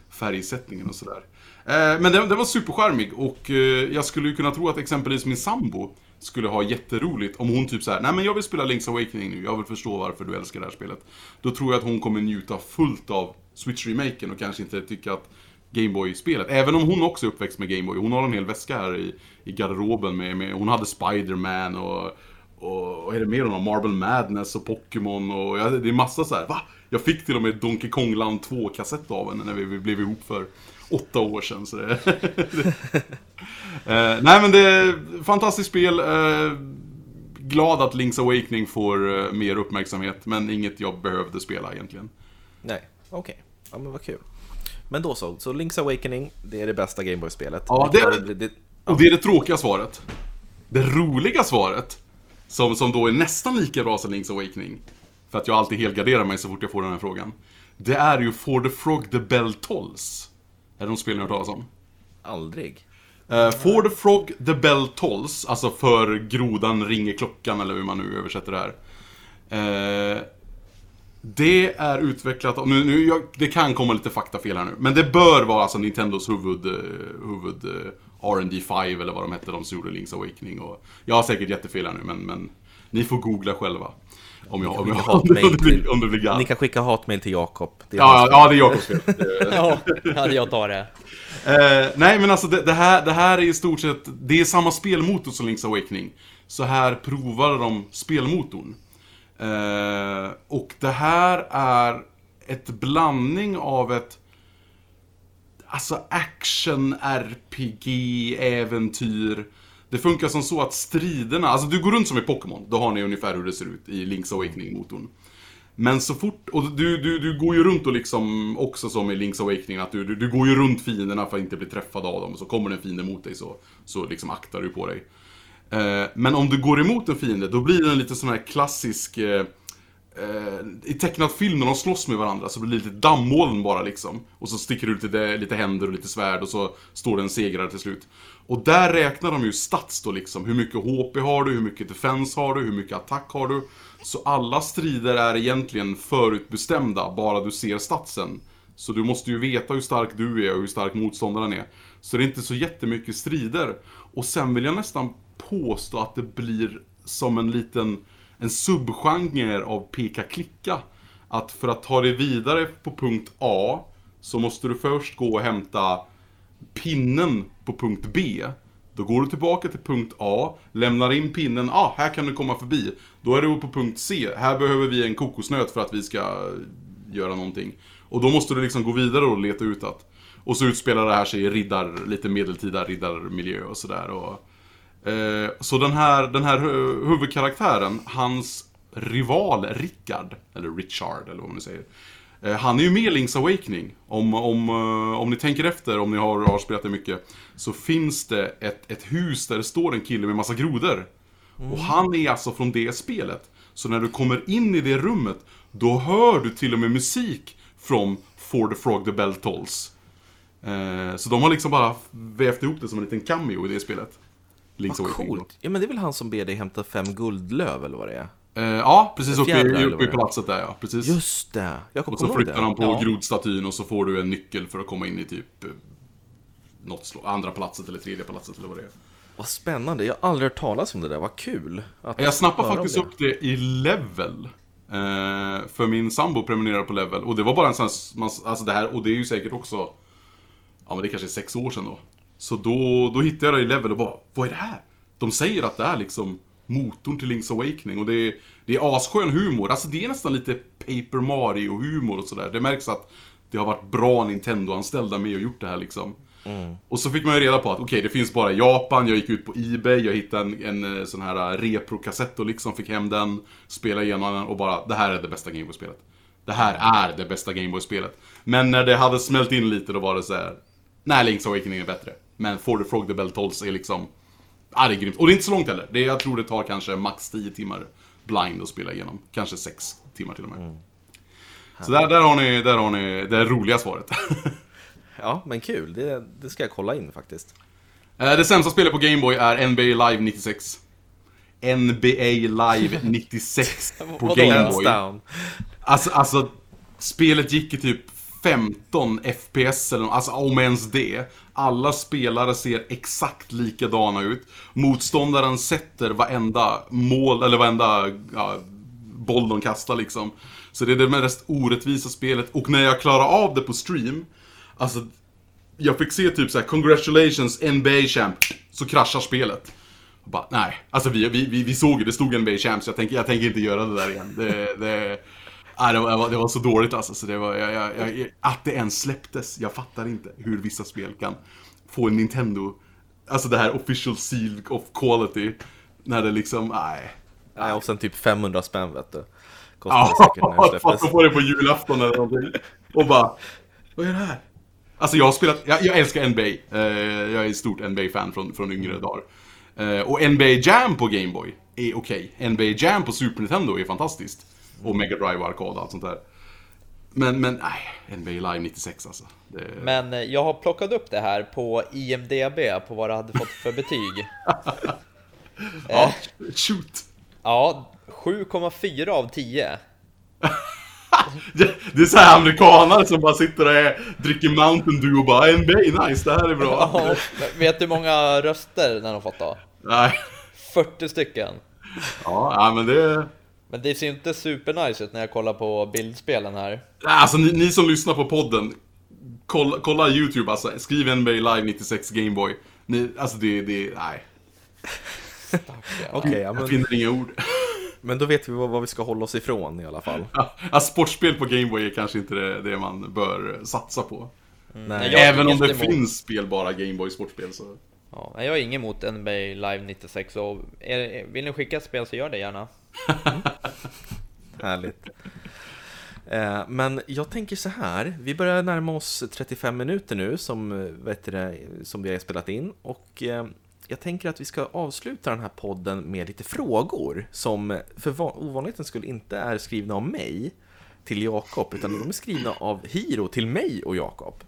färgsättningen och sådär. Eh, men den, den var supercharmig och eh, jag skulle ju kunna tro att exempelvis min sambo skulle ha jätteroligt om hon typ såhär, nej men jag vill spela Link's Awakening nu, jag vill förstå varför du älskar det här spelet. Då tror jag att hon kommer njuta fullt av Switch-remaken och kanske inte tycka att Gameboy-spelet, även om hon också är uppväxt med Gameboy, hon har en hel väska här i, i garderoben med, med hon hade Spider-Man och, och vad är det mer hon har? Marble Madness och Pokémon och ja, det är massa så här. va? Jag fick till och med Donkey Kong Land 2-kassett av henne när vi, blev ihop för åtta år sedan. Så det, Eh, nej men det är fantastiskt spel. Eh, glad att Link's Awakening får eh, mer uppmärksamhet, men inget jag behövde spela egentligen. Nej, okej. Ja men vad kul. Men då så, så Link's Awakening, det är det bästa Gameboy-spelet. Ja, det är det. Och det är det tråkiga svaret. Det roliga svaret, som, som då är nästan lika bra som Link's Awakening, för att jag alltid helgarderar mig så fort jag får den här frågan. Det är ju For the Frog the Bell Tolls. Är det någon spel ni har hört talas om? Aldrig. Uh, For the Frog the Bell Tolls, alltså för grodan ringer klockan eller hur man nu översätter det här. Eh, det är utvecklat, och nu, nu, jag, det kan komma lite faktafel här nu, men det bör vara alltså Nintendos huvud, eh, huvud R&D 5 eller vad de hette, de som gjorde Link's Awakening och Jag har säkert jättefel här nu, men, men ni får googla själva. Om jag, om jag, om det, blir- om det blir galet. Ni kan skicka hatmail till Jakob. Ja, ja, det är Jakobs fel. Ja, ja, jag tar det. Eh, nej men alltså det, det, här, det här är i stort sett, det är samma spelmotor som Link's Awakening. Så här provar de spelmotorn. Eh, och det här är ett blandning av ett Alltså action, RPG, äventyr. Det funkar som så att striderna, alltså du går runt som i Pokémon, då har ni ungefär hur det ser ut i Link's Awakening-motorn. Men så fort, och du, du, du går ju runt och liksom, också som i Link's Awakening, att du, du, du går ju runt fienderna för att inte bli träffad av dem. Och så kommer det en fiende mot dig så, så liksom aktar du på dig. Eh, men om du går emot en fiende, då blir det en lite sån här klassisk... Eh, eh, I tecknad film när de slåss med varandra så blir det lite dammoln bara liksom. Och så sticker det ut lite, lite händer och lite svärd och så står det en segrare till slut. Och där räknar de ju stats då liksom. Hur mycket HP har du, hur mycket defens har du, hur mycket attack har du. Så alla strider är egentligen förutbestämda, bara du ser statsen. Så du måste ju veta hur stark du är och hur stark motståndaren är. Så det är inte så jättemycket strider. Och sen vill jag nästan påstå att det blir som en liten en subgenre av peka-klicka. Att för att ta dig vidare på punkt A så måste du först gå och hämta pinnen på punkt B. Då går du tillbaka till punkt A, lämnar in pinnen, ah, här kan du komma förbi. Då är du på punkt C, här behöver vi en kokosnöt för att vi ska göra någonting. Och då måste du liksom gå vidare och leta ut att Och så utspelar det här sig i riddar, lite medeltida riddarmiljö och sådär. Och, eh, så den här, den här hu- huvudkaraktären, hans rival Rickard, eller Richard eller vad man nu säger. Eh, han är ju med i Link's Awakening. Om, om, eh, om ni tänker efter, om ni har, har spelat det mycket. Så finns det ett, ett hus där det står en kille med massa grodor. Och han är alltså från det spelet. Så när du kommer in i det rummet, då hör du till och med musik från For the Frog the Bell Tolls. Eh, så de har liksom bara vävt ihop det som en liten cameo i det spelet. Link's Vad coolt. Ja, men det är väl han som ber dig hämta fem guldlöv, eller vad det är? Eh, ja, precis uppe, i, uppe i palatset där ja. Precis. Just det! Jag och kommer så ihåg flyttar det. han på Ja. grodstatyn och så får du en nyckel för att komma in i typ eh, något andra palatset eller tredje palatset eller vad det är. Vad spännande. Jag har aldrig hört talas om det där. Vad kul. att Jag snappade faktiskt det. upp det i Level. Eh, för min sambo prenumererar på Level. Och det var bara en sån här, alltså det här, och det är ju säkert också, ja men det kanske är sex år sedan då. Så då, då hittade jag det i Level och bara, vad är det här? De säger att det är liksom motorn till Link's Awakening och det är, det är asskön humor. Alltså det är nästan lite Paper Mario-humor och sådär. Det märks att det har varit bra Nintendo-anställda med och gjort det här liksom. Och så fick man ju reda på att okej, det finns bara i Japan, jag gick ut på Ebay, jag hittade en, en eh, sån här eh, repro-kassett och liksom fick hem den, spelade igenom den och bara, det här är det bästa Gameboy-spelet. Det här är det bästa Gameboy-spelet. Men när det hade smält in lite då var det så här. nej Link's Awakening är bättre. Men For the Frog the Bell Tolls är liksom, ja det är grymt. Och det är inte så långt heller. Det, jag tror det tar kanske max 10 timmar blind att spela igenom. Kanske 6 timmar till och med. Så där, där har ni, där har ni det roliga svaret. Ja, men kul. Det, det ska jag kolla in faktiskt. Eh, Det sämsta spelet på Gameboy är NBA Live 96. NBA Live 96 på Gameboy. Alltså, alltså, spelet gick i typ 15 FPS eller alltså om ens det. Alla spelare ser exakt likadana ut. Motståndaren sätter varenda mål, eller varenda ja, boll de kastar liksom. Så det är det mest orättvisa spelet. Och när jag klarar av det på stream, alltså jag fick se typ så här: 'Congratulations NBA champ' Så kraschar spelet. Och bara, nej. Alltså vi, vi, vi, vi såg ju, det stod NBA champ så jag tänker, jag tänker inte göra det där igen. Det, det, nej, det, var, det var så dåligt alltså. Så det var, jag, jag, jag, att det ens släpptes. Jag fattar inte hur vissa spel kan få en Nintendo, alltså det här official seal of quality. När det liksom, nej. Nej, och sen typ 500 spänn vet du. Kostar det säkert när det Ja, släpptes. man får det på julafton eller någonting. Och bara, vad är det här? Alltså jag har spelat, jag, jag älskar NBA. Eh, jag är ett stort NBA-fan från, från yngre dagar. Eh, och NBA Jam på Gameboy är okej. NBA Jam på Super Nintendo är fantastiskt. Och Mega Drive arkad och allt sånt där. Men, men nej, NBA Live 96 alltså. Det, Men eh, jag har plockat upp det här på IMDB på vad det hade fått för betyg. ja, shoot! Ja, 7,4 av 10. Det, är så här amerikanare som bara sitter och är, dricker Mountain Dew och bara NBA, nice, det här är bra. Ja, vet du hur många röster den har fått då? Nej. 40 stycken. Ja, men det... Men det ser ju inte supernice ut när jag kollar på bildspelen här. Nej, Alltså ni, ni som lyssnar på podden, kolla, kolla YouTube alltså, skriv NBA Live 96 Gameboy. Ni, alltså det, det, nej. Okej, ja, Jag men, finner inga ord. men då vet vi vad, vad vi ska hålla oss ifrån i alla fall. Alltså, sportspel på Gameboy är kanske inte det, det man bör satsa på. Nej. Jag har Även om det emot. finns spelbara Gameboy sportspel så... Ja, nej, jag har inget emot NBA Live 96 och är, vill ni skicka ett spel så gör det gärna. Härligt. Eh, Men jag tänker så här, vi börjar närma oss 35 minuter nu som, eh, vet det, som vi har spelat in och eh, jag tänker att vi ska avsluta den här podden med lite frågor som för va- ovanlighetens skull inte är skrivna av mig till Jakob utan de är skrivna av Hiro till mig och Jakob.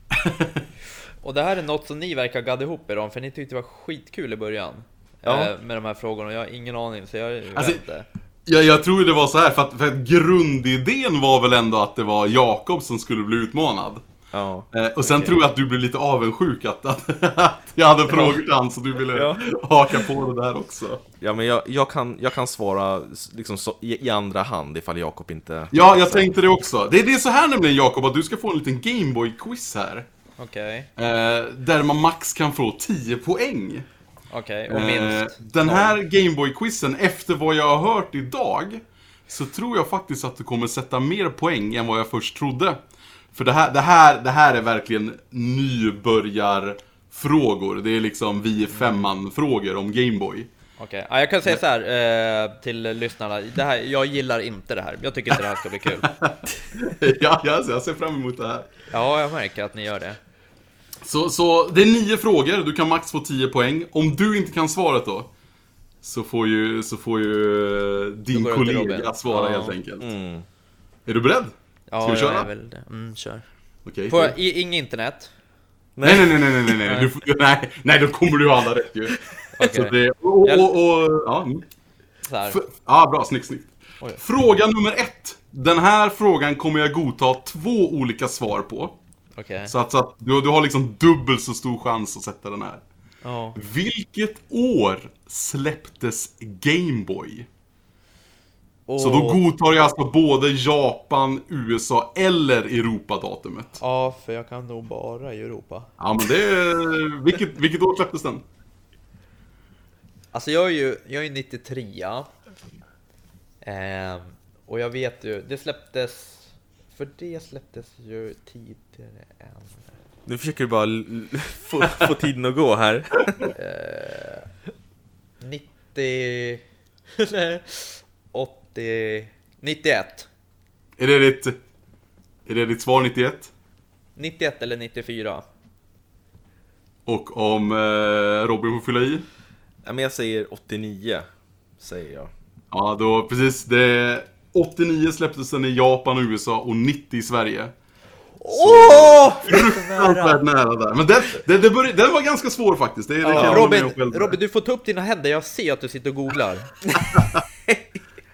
Och det här är något som ni verkar gadda ihop er om, för ni tyckte det var skitkul i början. Ja. Med de här frågorna, jag har ingen aning, så jag Alltså, vet inte. Jag, jag tror det var så här för att, för att grundidén var väl ändå att det var Jakob som skulle bli utmanad. Ja. Eh, och sen tror jag att du blev lite avundsjuk att, att, att jag hade frågor till han så du ville Ja. haka på det där också. Ja, men jag, jag, kan, jag kan svara liksom så, i, i andra hand ifall Jakob inte... Ja, jag tänkte det också. Det, det är så här nämligen Jakob, att du ska få en liten Gameboy-quiz här. Okej, Eh, där man max kan få 10 poäng. Okej, och Eh, minst. den här Gameboy-quizen, efter vad jag har hört idag, så tror jag faktiskt att du kommer sätta mer poäng än vad jag först trodde. För det här, det här, det här är verkligen nybörjarfrågor. Det är liksom vi femman-frågor om Gameboy. Okej, ja, jag kan säga så här eh, till lyssnarna. Det här, jag gillar inte det här. Jag tycker inte det här ska bli kul. ja, jag ser, jag ser fram emot det här. Ja, jag märker att ni gör det. Så, så det är nio frågor, du kan max få 10 poäng. Om du inte kan svaret då, så får ju, så får ju eh, din kollega svara Ja. helt enkelt. Mm. Är du beredd? Ja, Ska vi jag köra? är väl det. Mm, kör. Okej. På, i, inget internet. Nej, nej, nej, nej, nej, nej, nej. Du, får- nej, nej, då kommer du alla rätt ju. Så det, och, och, och, ja. mm. F- Ja, bra, snyggt, snyggt. Oj. Fråga nummer ett. Den här frågan kommer jag godta två olika svar på. Okej. Så att, så att du, du har liksom dubbelt så stor chans att sätta den här. Ja. Vilket år släpptes Gameboy? Och, Så då godtar jag alltså både Japan, USA eller Europa-datumet. Ja, för jag kan nog bara i Europa. Ja men det är... Vilket, vilket år släpptes den? Alltså jag är ju, jag är 93 ehm, Och jag vet ju, det släpptes För det släpptes ju tidigare än Nu försöker du bara få, få tiden att gå här. 90 eller 80 91 Är det ditt... Är det ditt svar 91? 91 eller 94 Och om eh, Robin får fylla i? Ja, men jag säger 89, säger jag. Ja, då precis. Det... 89 släpptes den i Japan och USA och 90 i Sverige. Åh! Fruktansvärt nära där. Men den, den, den, började, den var ganska svår faktiskt. Det, det med Robin. Robin, du får ta upp dina händer, jag ser att du sitter och googlar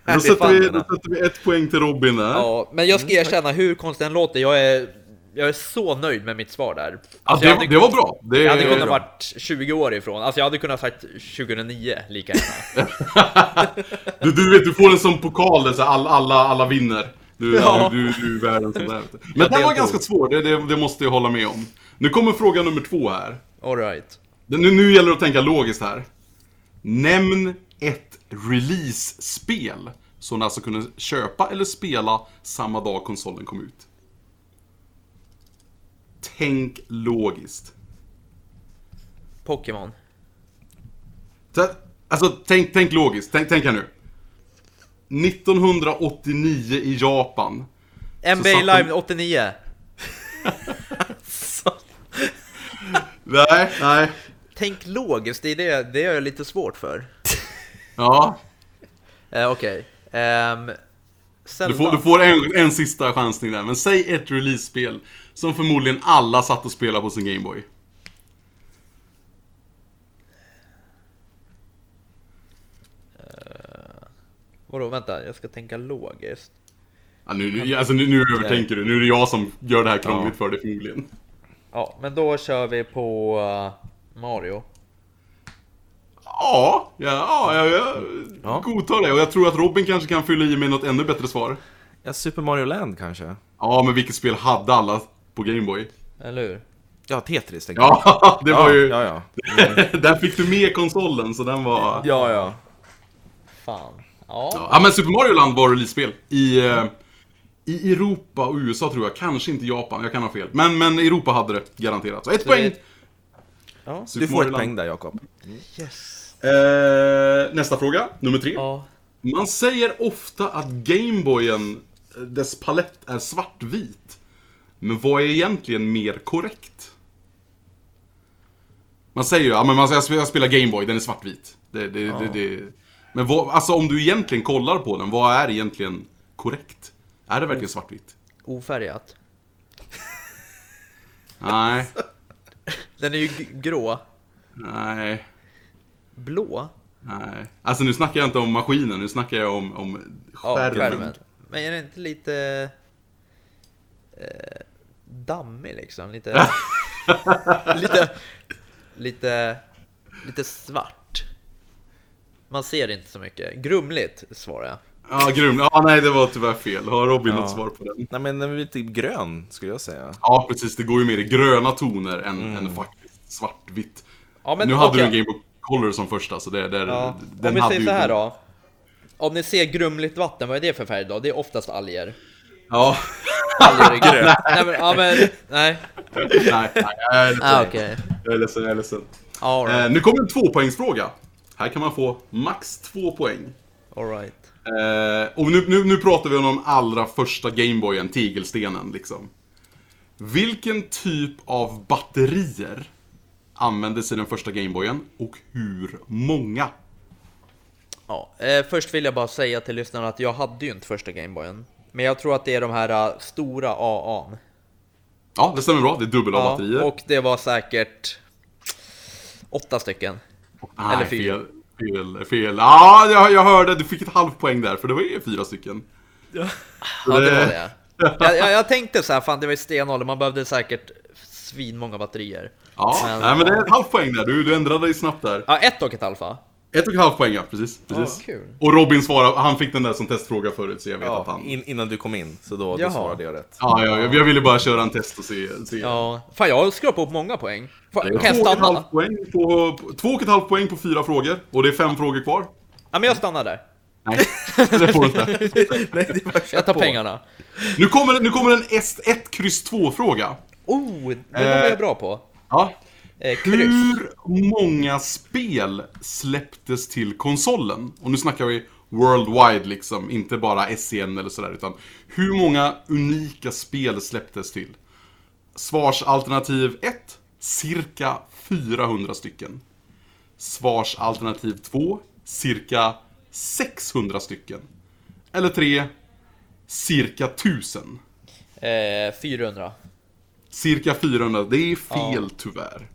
Då sätter, vi, då sätter vi ett poäng till Robin där. Ja, men jag ska erkänna hur konstigt den låter, jag är, jag är så nöjd med mitt svar där Ja, Alltså, jag det, det var bra. Det, Jag hade kunnat bra. varit 20 år ifrån, alltså jag hade kunnat sagt 2009 lika gärna. Du, du vet, du får en sån pokal där så alla, alla, alla vinner. Du, Ja. du, du är värd en sån där. vet du. Men den var ganska svår, det, det, det måste jag hålla med om. Nu kommer fråga nummer två här. Alright. Nu, nu gäller det att tänka logiskt här. Nämn ett release-spel som du alltså kunde köpa eller spela samma dag konsolen kom ut. Tänk logiskt. Pokémon. Alltså, tänk, tänk logiskt. Tänk, tänk här nu. 1989 i Japan. NBA Live 89. Nej, nej. Tänk logiskt, det är det, det är jag lite svårt för. Ja, Eh, Okej. Ehm, Zelda. du får, du får en, en sista chansning där. Men säg ett release-spel som förmodligen alla satt och spelade på sin Gameboy. Vadå, vänta, jag ska tänka logiskt. Ja, nu, nu, alltså, nu, nu övertänker du. Nu är det jag som gör det här krångligt för dig förmodligen. Ja, men då kör vi på eh, Mario. Ja, ja, ja, ja, jag Ja. godtar det. Och jag tror att Robin kanske kan fylla i med något ännu bättre svar. Ja, Super Mario Land kanske? Ja, men vilket spel hade alla på Gameboy? Eller hur? Ja, Tetris tänker jag. Ja, det var ju... Ja, ja. Där fick du med konsolen, så den var... Ja, ja. Fan. Ja. Ja, men Super Mario Land var release-spel i, eh, i Europa och USA tror jag, kanske inte Japan, jag kan ha fel. Men, men Europa hade det garanterat. Så ett Så poäng! det- ja Super du får Mario ett Land. poäng där, Jakob. Yes. Eh, nästa fråga, nummer tre. Ja. Man säger ofta att Gameboyen, eh, dess palett är svartvit. Men vad är egentligen mer korrekt? Man säger ju, ja men man säger, jag spelar Gameboy, den är svartvit. Det, det, det, det. Men vad, alltså om du egentligen kollar på den, vad är egentligen korrekt? Är det verkligen svartvitt? Ofärgat. Nej, Den är ju grå. nej, Blå. nej. Alltså nu snackar jag inte om maskinen, nu snackar jag om, om Ja, skärmen. skärmen. Men är det inte lite... Eh, dammig liksom? Lite... lite... Lite... Lite svart. Man ser inte så mycket. Grumligt, svarar jag. Ja, grym. Ja, nej, det var tyvärr fel. Har Robin Ja. något svar på den? Nej, men den är lite grön, skulle jag säga. Ja, precis. Det går ju mer i gröna toner än, än faktiskt svartvitt. Ja, men nu hade du en Game Boy Color som första, så det, det, Ja. den Om vi hade säger ju så här den. då. Om ni ser grumligt vatten, vad är det för färg då? Det är oftast alger. Ja. Talgryg. nej, men, ja, men, nej. Nej, nej, jag är ledsen. Ah, okej. Jag är ledsen, jag är ledsen. All Eh, right. nu kommer en tvåpoängsfråga. Här kan man få max två poäng. All right. Eh, och nu, nu, nu pratar vi om de allra första Gameboyen, tegelstenen liksom. Vilken typ av batterier användes i den första Gameboyen och hur många? Ja, eh, först vill jag bara säga till lyssnarna att jag hade ju inte första Gameboyen. Men jag tror att det är de här eh, stora AA. Ja, det stämmer bra. Det är dubbel Ja, batterier. och det var säkert åtta stycken. Nej, eller fyra. fel. Fel, fel. Ja, jag, jag hörde. Du fick ett halvt poäng där, för det var ju fyra stycken. Ja, det var det. Jag, jag, jag tänkte så här, fan det var ju stenålder, man behövde säkert svinmånga batterier. Ja, Men- nej, men det är ett halvt poäng där. Du, du ändrade dig snabbt där. Ja, ett och ett halvt va? Ett och ett halvt poäng, ja. Precis. precis. kul. Och Robin svarade, han fick den där som testfråga förut, så jag vet att Ja, han... in, innan du kom in, så då, då svarade jag rätt. Ja, ja, jag ville bara köra en test och se. se. Ja. Fan jag har skrapat upp många poäng. Jag två och ett halvt poäng på, på, två och ett halvt poäng på fyra frågor. Och det är fem frågor kvar. Ja men jag stannar där. Nej, det får du inte. Nej, det var Jag tar pengarna. Nu kommer, nu kommer en S1, kryss 2-fråga. Oh, det var Eh. jag bra på. Ja. Eh. Hur många spel släpptes till konsolen? Och nu snackar vi worldwide liksom, inte bara SEN eller sådär, utan hur många unika spel släpptes till? Svarsalternativ 1, cirka 400 stycken. Svarsalternativ 2, cirka 600 stycken. Eller 3, cirka 1000. Eh, 400. Cirka 400, det är fel tyvärr.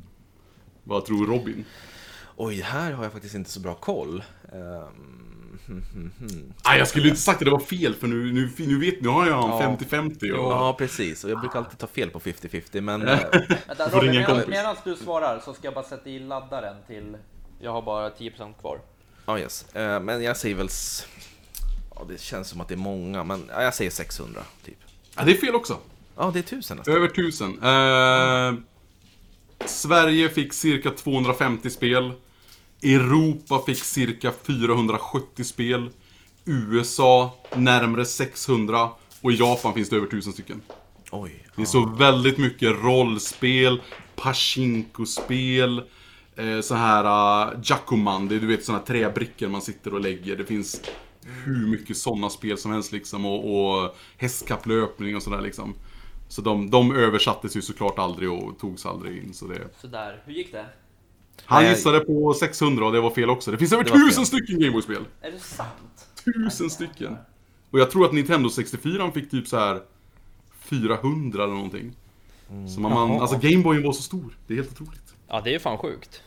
Vad tror Robin? Oj, här har jag faktiskt inte så bra koll. Ehm, Nej, jag skulle inte sagt att det var fel för nu, nu, nu vet nu har jag en 50-50 och... Ja, precis. Och jag brukar alltid ta fel på 50-50, men... eh, Vänta, en kompis. medan du svarar så ska jag bara sätta i laddaren till... Jag har bara 10% kvar. Ja, yes. Eh, Men jag säger väl... Ja, det känns som att det är många, men ja, jag säger 600, typ. Ja, det är fel också. Ja, det är tusen nästan. Över 1000. Eh, Sverige fick cirka 250 spel. Europa fick cirka 470 spel. USA närmare 600. Och i Japan finns det över 1000 stycken. Oj. Det är så väldigt mycket rollspel, Pachinko-spel, eh, så här uh, Jakuman, det är du vet såna här träbrickor man sitter och lägger. Det finns hur mycket sådana spel som helst liksom och, och hästkapplöpning och sådär liksom. Så de, de översattes ju såklart aldrig och togs aldrig in. Så det... Sådär, hur gick det? Han Nej, gissade på 600 och det var fel också. Det finns över Det 1000 fel. stycken Gameboy-spel! Är det sant? Tusen stycken! Och jag tror att Nintendo 64 fick typ så här 400 eller någonting. Så man, man, alltså Gameboyen var så stor, det är helt otroligt. Ja, det är ju fan sjukt.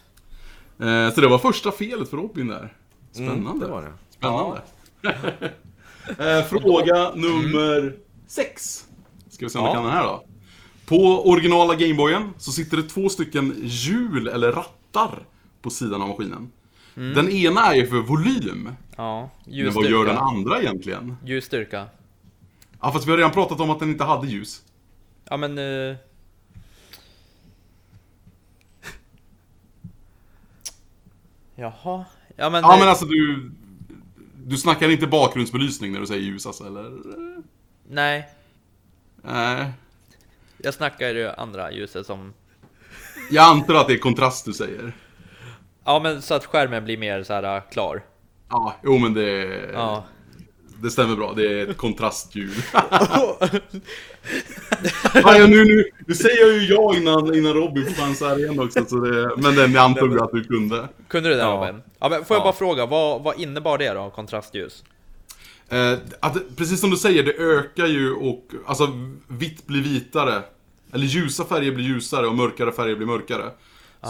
Eh, så det var första felet för Robin där. Spännande. Mm, det var det. Spännande. eh, fråga nummer sex. Ska vi se om vi Ja. kan den här då. På originala Gameboyen så sitter det två stycken hjul eller rattar på sidan av maskinen. Den ena är ju för volym. Ja, Men vad gör den ljusstyrka. andra egentligen? Ljusstyrka. Ja fast vi har redan pratat om att den inte hade ljus. Ja men... Uh... Jaha. Ja men... Ja eh, men alltså du... Du snackar inte bakgrundsbelysning när du säger ljus alltså eller? Nej. Nej. Jag snackar ju det andra ljuset som... Jag antar att det är kontrast du säger. Ja men så att skärmen blir mer så här äh, klar. Ja, jo men det... Ja. Det stämmer bra, det är ett kontrastljud. ja, nu, nu, nu säger jag ju ja innan, innan Robin får chansa här igen också, så det, men den jag antog att du kunde. Kunde du det Ja. Robin? Ja men får jag Ja. bara fråga, vad, vad innebar det då, kontrastljus? Eh, att, precis som du säger, det ökar ju och, alltså vitt blir vitare. Eller ljusa färger blir ljusare och mörkare färger blir mörkare.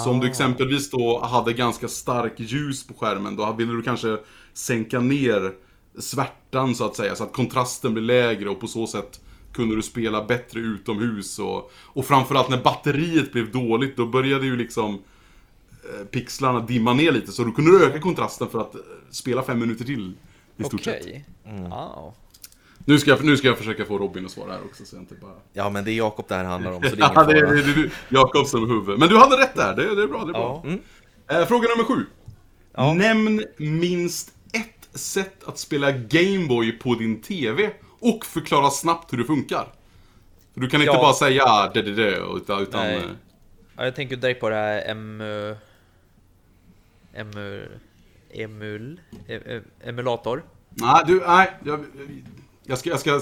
Så om du exempelvis då hade ganska stark ljus på skärmen, då ville du kanske sänka ner svärtan så att säga, så att kontrasten blir lägre och på så sätt kunde du spela bättre utomhus och, och framförallt när batteriet blev dåligt, då började ju liksom eh, pixlarna dimma ner lite, så då kunde du öka kontrasten för att eh, spela fem minuter till. I stort sett. Okej. Wow. Nu ska, jag, nu ska jag försöka få Robin att svara här också så jag inte bara... Ja, men det är Jakob det här handlar om, så det är ingen Ja, det är, fara. det är du, Jakob som huvud. Men du hade rätt där, det, det är bra, det är bra. Ja. Eh, fråga nummer sju. Ja. Nämn minst ett sätt att spela Gameboy på din TV och förklara snabbt hur det funkar. För du kan inte Ja. bara säga det, det, det, utan... utan Nej. eh, Ja, jag tänker direkt på det här emu... Emu... Emul... Emulator. Nej, du, nej. Jag, jag, ska, jag, ska,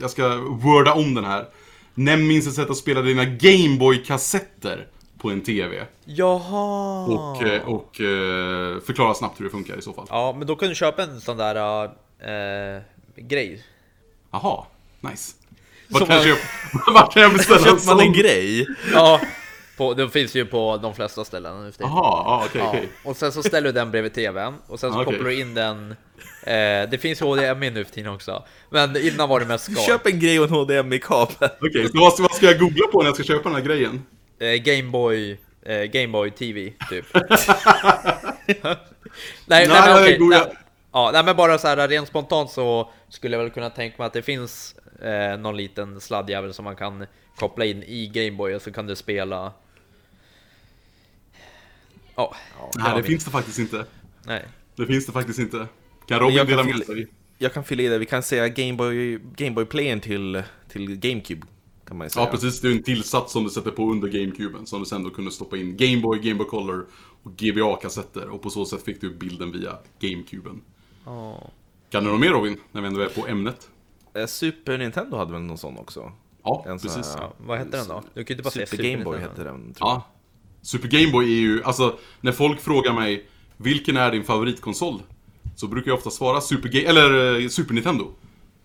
jag ska worda om den här. Nämn minst ett sätt att spela dina Gameboy-kassetter på en TV. Jaha! Och, eh, och eh, förklara snabbt hur det funkar i så fall. Ja, men då kan du köpa en sån där äh, grej. Jaha, nice. Vart kan, jag man- köpa, vart kan jag beställa en Köper man en sån? grej? Ja, på, det finns ju på de flesta ställen nu för tiden. Ja, okej. och sen så ställer du den bredvid TVn och sen så Okej. kopplar du in den eh, Det finns HDMI nu för tiden också Men innan var det mest skal Köp en grej och en HDMI-kabel. Okej, så vad, vad ska jag googla på när jag ska köpa den här grejen? eh, Gameboy eh, Gameboy TV typ Nej, nej, Nej, men okej, googla. nej, Ja, nej men bara så här rent spontant så skulle jag väl kunna tänka mig att det finns eh, någon liten sladdjävel som man kan koppla in i Gameboy och så kan du spela Ja, Nej, det finns det faktiskt inte. nej Det finns det faktiskt inte. Kan Robin dela med sig? Jag kan fylla i det, vi kan säga Gameboy, Gameboy-playern till, till GameCube. Kan man säga. Ja, precis. Det är en tillsats som du sätter på under GameCuben. Som du sen då kunde stoppa in Gameboy, Gameboy Color och GBA-kassetter. Och på så sätt fick du bilden via GameCuben. Ja. Kan du något mer Robin? När vi ändå är på ämnet. Eh, Super Nintendo hade väl någon sån också? Ja, En precis. här- Ja, vad hette den då? Du kan ju inte bara säga Super Super Gameboy hette den, tror jag. Ja. Super Game Boy är ju, alltså, när folk frågar mig vilken är din favoritkonsol? Så brukar jag ofta svara Super, Ga- eller, eh, Super Nintendo.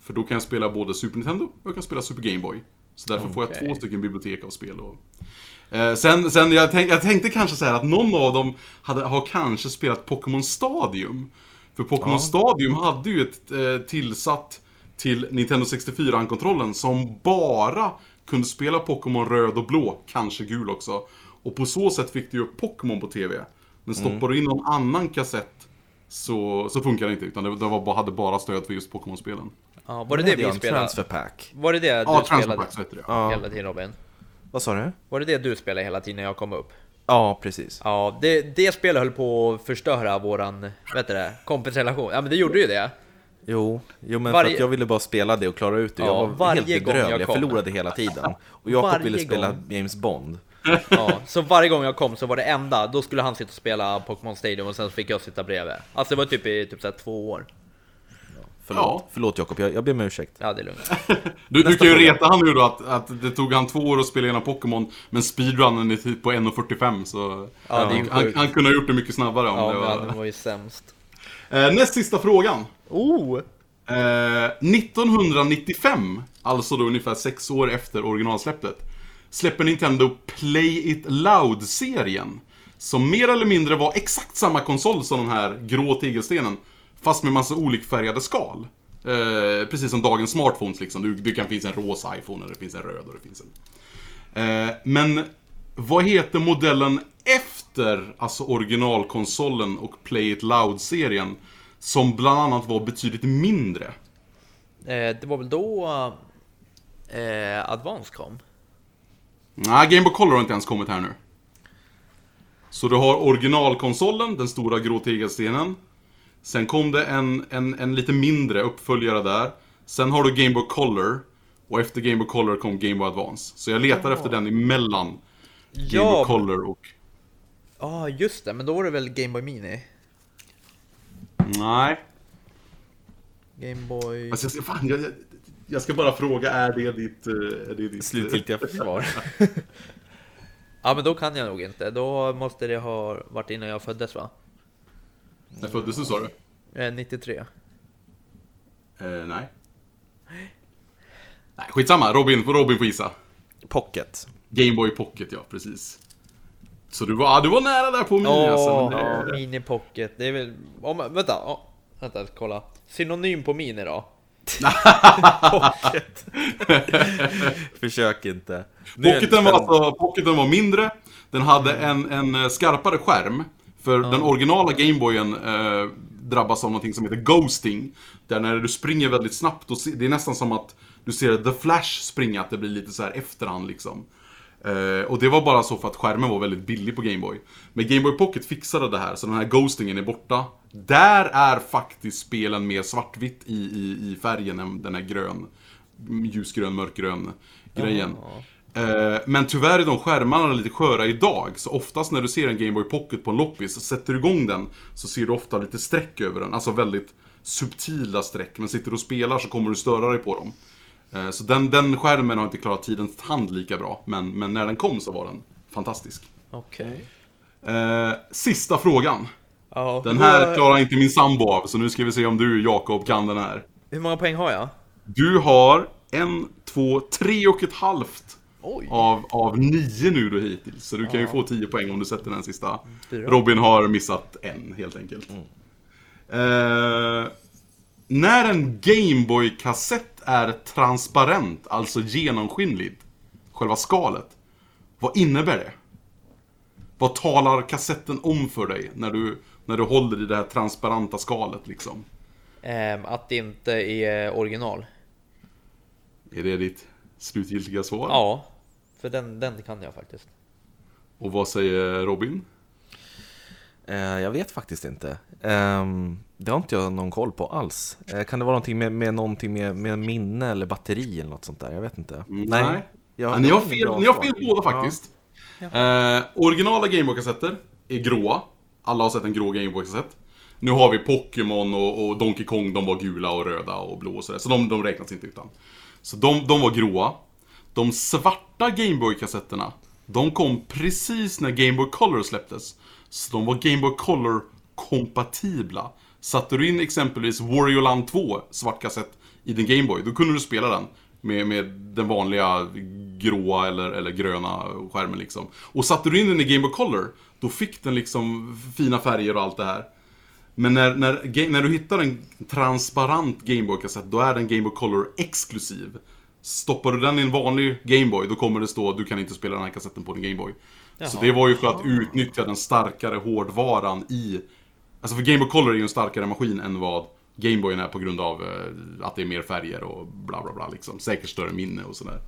För då kan jag spela både Super Nintendo och jag kan spela Super Game Boy. Så därför får jag två stycken bibliotek av spel. Och, eh, sen, sen jag, tänk, jag tänkte kanske så att någon av dem hade, har kanske spelat Pokémon Stadium. För Pokémon Ja. Stadium hade ju ett eh, tillsatt till Nintendo 64-kontrollen som bara kunde spela Pokémon röd och blå, kanske gul också. Och på så sätt fick du ju upp Pokémon på TV. Men stoppar du in någon annan kassett så, så funkar det inte, utan det, det var, bara- hade bara stöd för just Pokémon-spelen. Ja, var det det jag vi spelade? Transfer pack. Var det det Ja, du Transfer spelade heter det. Ja. hela tiden Robin? Vad sa du? Var det det du spelade hela tiden när jag kom upp? Ja, precis. Ja, det, det spelet höll på att förstöra våran, vet du det, kompisrelation. Ja men det gjorde ju det. Jo, jo men Varje- för att jag ville bara spela det och klara ut det. Ja, jag var varje helt gång bedrövlig, jag jag, förlorade hela tiden. Och Jakob ville spela gång. James Bond. Ja, så varje gång jag kom så var det enda, då skulle han sitta och spela Pokémon Stadium och sen fick jag sitta bredvid. Alltså det var typ i typ så här två år. Förlåt, Ja. förlåt Jakob, jag, jag ber om ursäkt. Ja, det är lugnt. Du, du kan ju reta han nu då att, att det tog han två år att spela igenom Pokémon, men speedrunnen är typ på 1.45 så... Ja, det är ju han, han kunde ha gjort det mycket snabbare om Ja, det var... han var ju sämst. Eh, näst sista frågan. Oh! Eh, 1995, alltså då ungefär sex år efter originalsläppet, släpper Nintendo Play It Loud-serien. Som mer eller mindre var exakt samma konsol som den här grå tegelstenen, fast med massa olikfärgade skal. Eh, precis som dagens smartphones liksom. Du, det kan finnas en rosa iPhone, eller det finns en röd och det finns en... Eh, men vad heter modellen efter, alltså originalkonsolen och Play It Loud-serien? Som bland annat var betydligt mindre. Eh, det var väl då eh, Advance kom? Nej, Game Boy Color har inte ens kommit här nu. Så du har originalkonsolen, den stora grå tegelstenen. Sen kom det en, en, en lite mindre uppföljare där. Sen har du Game Boy Color. Och efter Game Boy Color kom Game Boy Advance. Så jag letar efter den emellan Game Boy Ja, Color och... ah, just det, men då var det väl Game Boy Mini? Nej. Game Boy... Alltså, fan, jag, jag- ska bara fråga, är det ditt... eh, Är det ditt Slutgiltiga försvar. Ja men då kan jag nog inte, då måste det ha varit innan jag föddes va? När föddes du sa du? Eh, 93 Eh, nej. Nej, skitsamma. Robin, Robin får gissa. Pocket. Game Boy Pocket, ja, precis. Så du var, du var nära där på Mini Åh, alltså. ja, Mini Pocket, det är väl... Om, vänta, oh, vänta, kolla. Synonym på Mini då? Pocket. Försök inte. Pocketen var, alltså, pocketen var mindre, den hade en, en eh, skarpare skärm. För den originala Gameboyen eh, drabbas av någonting som heter ghosting. Där när du springer väldigt snabbt, och det är nästan som att du ser The Flash springa, att det blir lite så här efterhand liksom. Eh, och det var bara så för att skärmen var väldigt billig på Gameboy. Men Gameboy Pocket fixade det här, så den här ghostingen är borta. Där är faktiskt spelen mer svartvitt i, i, i färgen än den är grön. ljusgrön, mörkgrön grejen. Eh, Men tyvärr är de skärmarna lite sköra idag, så oftast när du ser en Game Boy Pocket på en loppis, sätter du igång den, så ser du ofta lite streck över den. Alltså väldigt subtila streck, men sitter du och spelar så kommer du störa dig på dem. Eh, Så den, den skärmen har inte klarat tidens tand lika bra, men, men när den kom så var den fantastisk. Okej. Eh, sista frågan. Ja. Den här klarar inte min sambo av, så nu ska vi se om du, Jakob, kan den här. Hur många poäng har jag? Du har en, två, tre och ett halvt Oj. av, av nio nu då hittills. Så du kan ju få tio poäng om du sätter den sista. Fyra. Robin har missat en, helt enkelt. Eh, när en Gameboy-kassett är transparent, alltså genomskinligt, själva skalet, vad innebär det? Vad talar kassetten om för dig när du, när du håller i det här transparenta skalet liksom? Ehm, att det inte är original. Är det ditt slutgiltiga svar? Ja. För den, den kan jag faktiskt. Och vad säger Robin? Eh, jag vet faktiskt inte. Ehm, det har inte jag någon koll på alls. Eh, kan det vara någonting med, med, någonting med, med minne eller batteri eller något sånt där? Jag vet inte. Mm, nej. Jag, Ja, ni har fel, ni har fel båda faktiskt. Eh, originala Gameboy-kassetter är gråa. Alla har sett en grå Gameboy-kassett. Nu har vi Pokémon och, och Donkey Kong, de var gula och röda och blå och sådär. Så de, de räknas inte utan. Så de, de var gråa. De svarta Gameboy-kassetterna, de kom precis när Game Boy Color släpptes. Så de var Game Boy Color-kompatibla. Satte du in exempelvis Wario Land 2, svart kassett, i din Game Boy, då kunde du spela den. Med, med den vanliga gråa eller, eller gröna skärmen liksom. Och satte du in den i Game Boy Color, då fick den liksom fina färger och allt det här. Men när, när, när du hittar en transparent Gameboy-kassett, då är den Game Boy Color exklusiv. Stoppar du den i en vanlig Gameboy, då kommer det stå du kan inte spela den här kassetten på din Gameboy. Så det var ju för att utnyttja den starkare hårdvaran i... Alltså för Game Boy Color är ju en starkare maskin än vad Gameboyen är på grund av eh, att det är mer färger och bla bla bla liksom. Säkert större minne och sådär.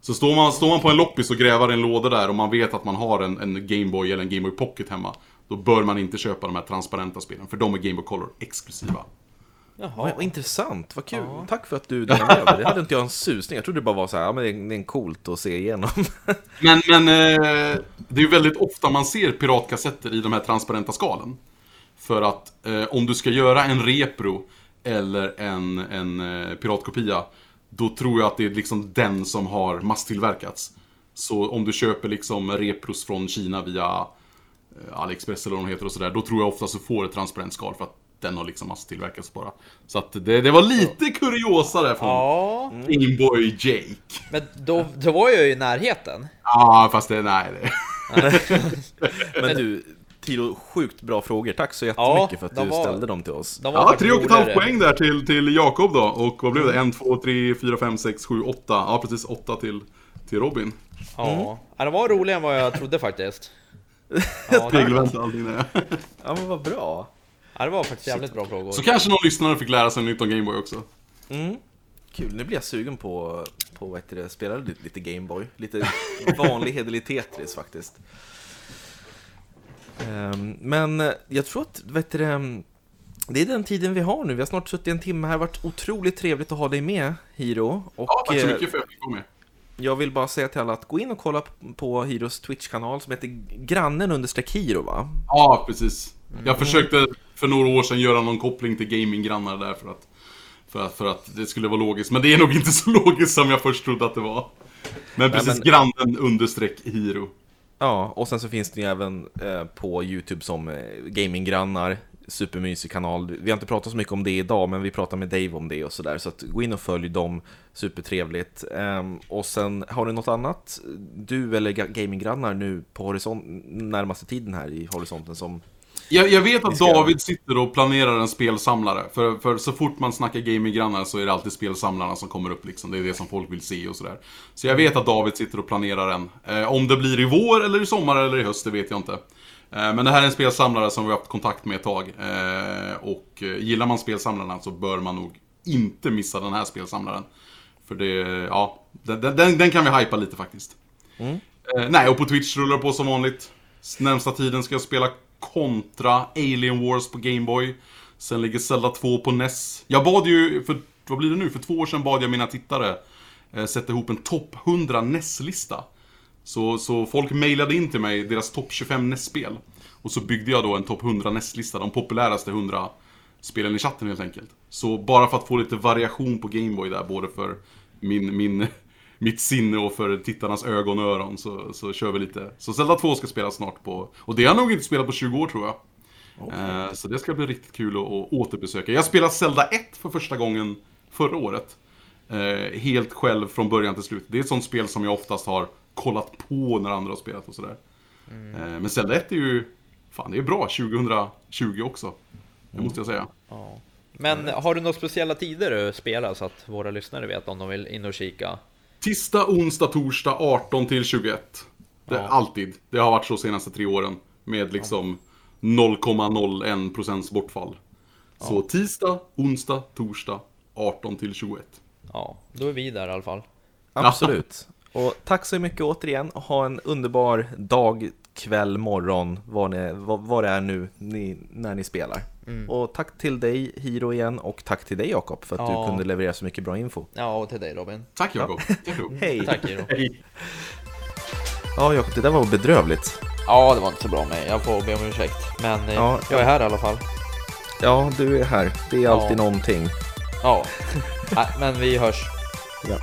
Så står man, står man på en loppis och gräver en låda där och man vet att man har en, en Gameboy eller en Gameboy Pocket hemma. Då bör man inte köpa de här transparenta spelen, för de är Game Boy Color exklusiva. Vad, Jaha. vad intressant, vad kul. Tack för att du delade med dig. Det hade inte jag en susning. Jag trodde det bara var så här, ja, men det är, är coolt att se igenom. Men, men eh, det är ju väldigt ofta man ser piratkassetter i de här transparenta skalen. För att eh, om du ska göra en repro eller en, en eh, piratkopia, då tror jag att det är liksom den som har masstillverkats. Så om du köper liksom repros från Kina via eh, AliExpress eller vad de heter och sådär, då tror jag ofta så får ett transparent skal för att den har liksom masstillverkats bara. Så att det, det var lite kuriosa där från Ja, Gameboy Jake. men då, då var jag ju i närheten. Ja, fast det, nej. Det. Men du, Tilo, sjukt bra frågor. Tack så jättemycket för att du var- ställde dem till oss. De Ja, tre och ett halvt poäng där till, till Jakob då. Och vad blev det? En, två, tre, fyra, fem, sex, sju, åtta. Ja, precis. Åtta till, till Robin. Ja. ja, de var roligare än vad jag trodde faktiskt. Ja, och allting där. Ja, men vad bra. Ja, det var faktiskt jävligt bra frågor. Så kanske någon lyssnare fick lära sig nytt om Gameboy också. Mm. Kul, nu blir jag sugen på, på vad heter det, spela lite, lite Gameboy. Lite vanlig hederlig Tetris faktiskt. Ehm, men jag tror att, vad heter det, är den tiden vi har nu. Vi har snart suttit en timme här. Det har varit otroligt trevligt att ha dig med, Hiro. Och, Ja, tack så eh, mycket för att jag fick vara med. Jag vill bara säga till alla att gå in och kolla på Hiros Twitch-kanal som heter grannen understreck Hiro va? Ja, precis. Jag försökte för några år sedan göra någon koppling till gaminggrannar där för att, för att, för att det skulle vara logiskt. Men det är nog inte så logiskt som jag först trodde att det var. Men precis, men- grannen understreck Hiro. Ja, och sen så finns det ju även eh, på YouTube som eh, gaminggrannar, supermysig kanal. Vi har inte pratat så mycket om det idag, men vi pratar med Dave om det och sådär. Så att gå in och följ dem, supertrevligt. Ehm, och sen, har du något annat, du eller ga- gaminggrannar nu på horisont, närmaste tiden här i horisonten som... Jag, jag vet att David sitter och planerar en spelsamlare. För, för så fort man snackar gaminggrannar så är det alltid spelsamlarna som kommer upp liksom. Det är det som folk vill se och sådär. Så jag vet att David sitter och planerar en. Eh, om det blir i vår eller i sommar eller i höst, det vet jag inte. Eh, men det här är en spelsamlare som vi har haft kontakt med ett tag. Eh, och eh, gillar man spelsamlarna så bör man nog inte missa den här spelsamlaren. För det, ja, den, den, den kan vi hypa lite faktiskt. Eh, nej, och på Twitch rullar det på som vanligt. Närmsta tiden ska jag spela Kontra Alien Wars på Gameboy. Sen ligger Zelda 2 på NES. Jag bad ju för vad blir det nu? För två år sedan bad jag mina tittare eh, sätta ihop en topp 100 NES-lista. Så, så folk mejlade in till mig deras topp 25 NES-spel. Och så byggde jag då en topp 100 NES-lista, de populäraste 100 spelen i chatten helt enkelt. Så bara för att få lite variation på Gameboy där, både för min, min, mitt sinne och för tittarnas ögon och öron, så, så kör vi lite. Så Zelda 2 ska spelas snart på, och det har jag nog inte spelat på 20 år tror jag. Eh, Så det ska bli riktigt kul att, att återbesöka. Jag spelade Zelda 1 för första gången förra året. Eh, helt själv från början till slut. Det är ett sånt spel som jag oftast har kollat på när andra har spelat och sådär. Eh, men Zelda 1 är ju, fan det är bra 2020 också. Det måste jag säga. Ja. Men har du några speciella tider du spelar så att våra lyssnare vet om de vill in och kika? Tisdag, onsdag, torsdag 18 till 21. Det, Ja. Alltid. Det har varit så senaste tre åren. Med liksom 0,01 procents bortfall. Så tisdag, onsdag, torsdag 18 till 21. Ja, då är vi där i alla fall. Absolut. Och tack så mycket återigen. Ha en underbar dag, kväll, morgon, vad det är nu ni, när ni spelar. Och tack till dig Hiro igen och tack till dig Jakob för att Ja. du kunde leverera så mycket bra info. Ja, och till dig Robin. Tack Jakob. Hej! Tack Hiro. Ja Jakob, det där var bedrövligt. Ja, det var inte så bra med. Jag får be om ursäkt. Men eh, Ja, jag är här i alla fall. Ja, du är här. Det är Ja. alltid någonting. Ja, Nej, men vi hörs. Ja.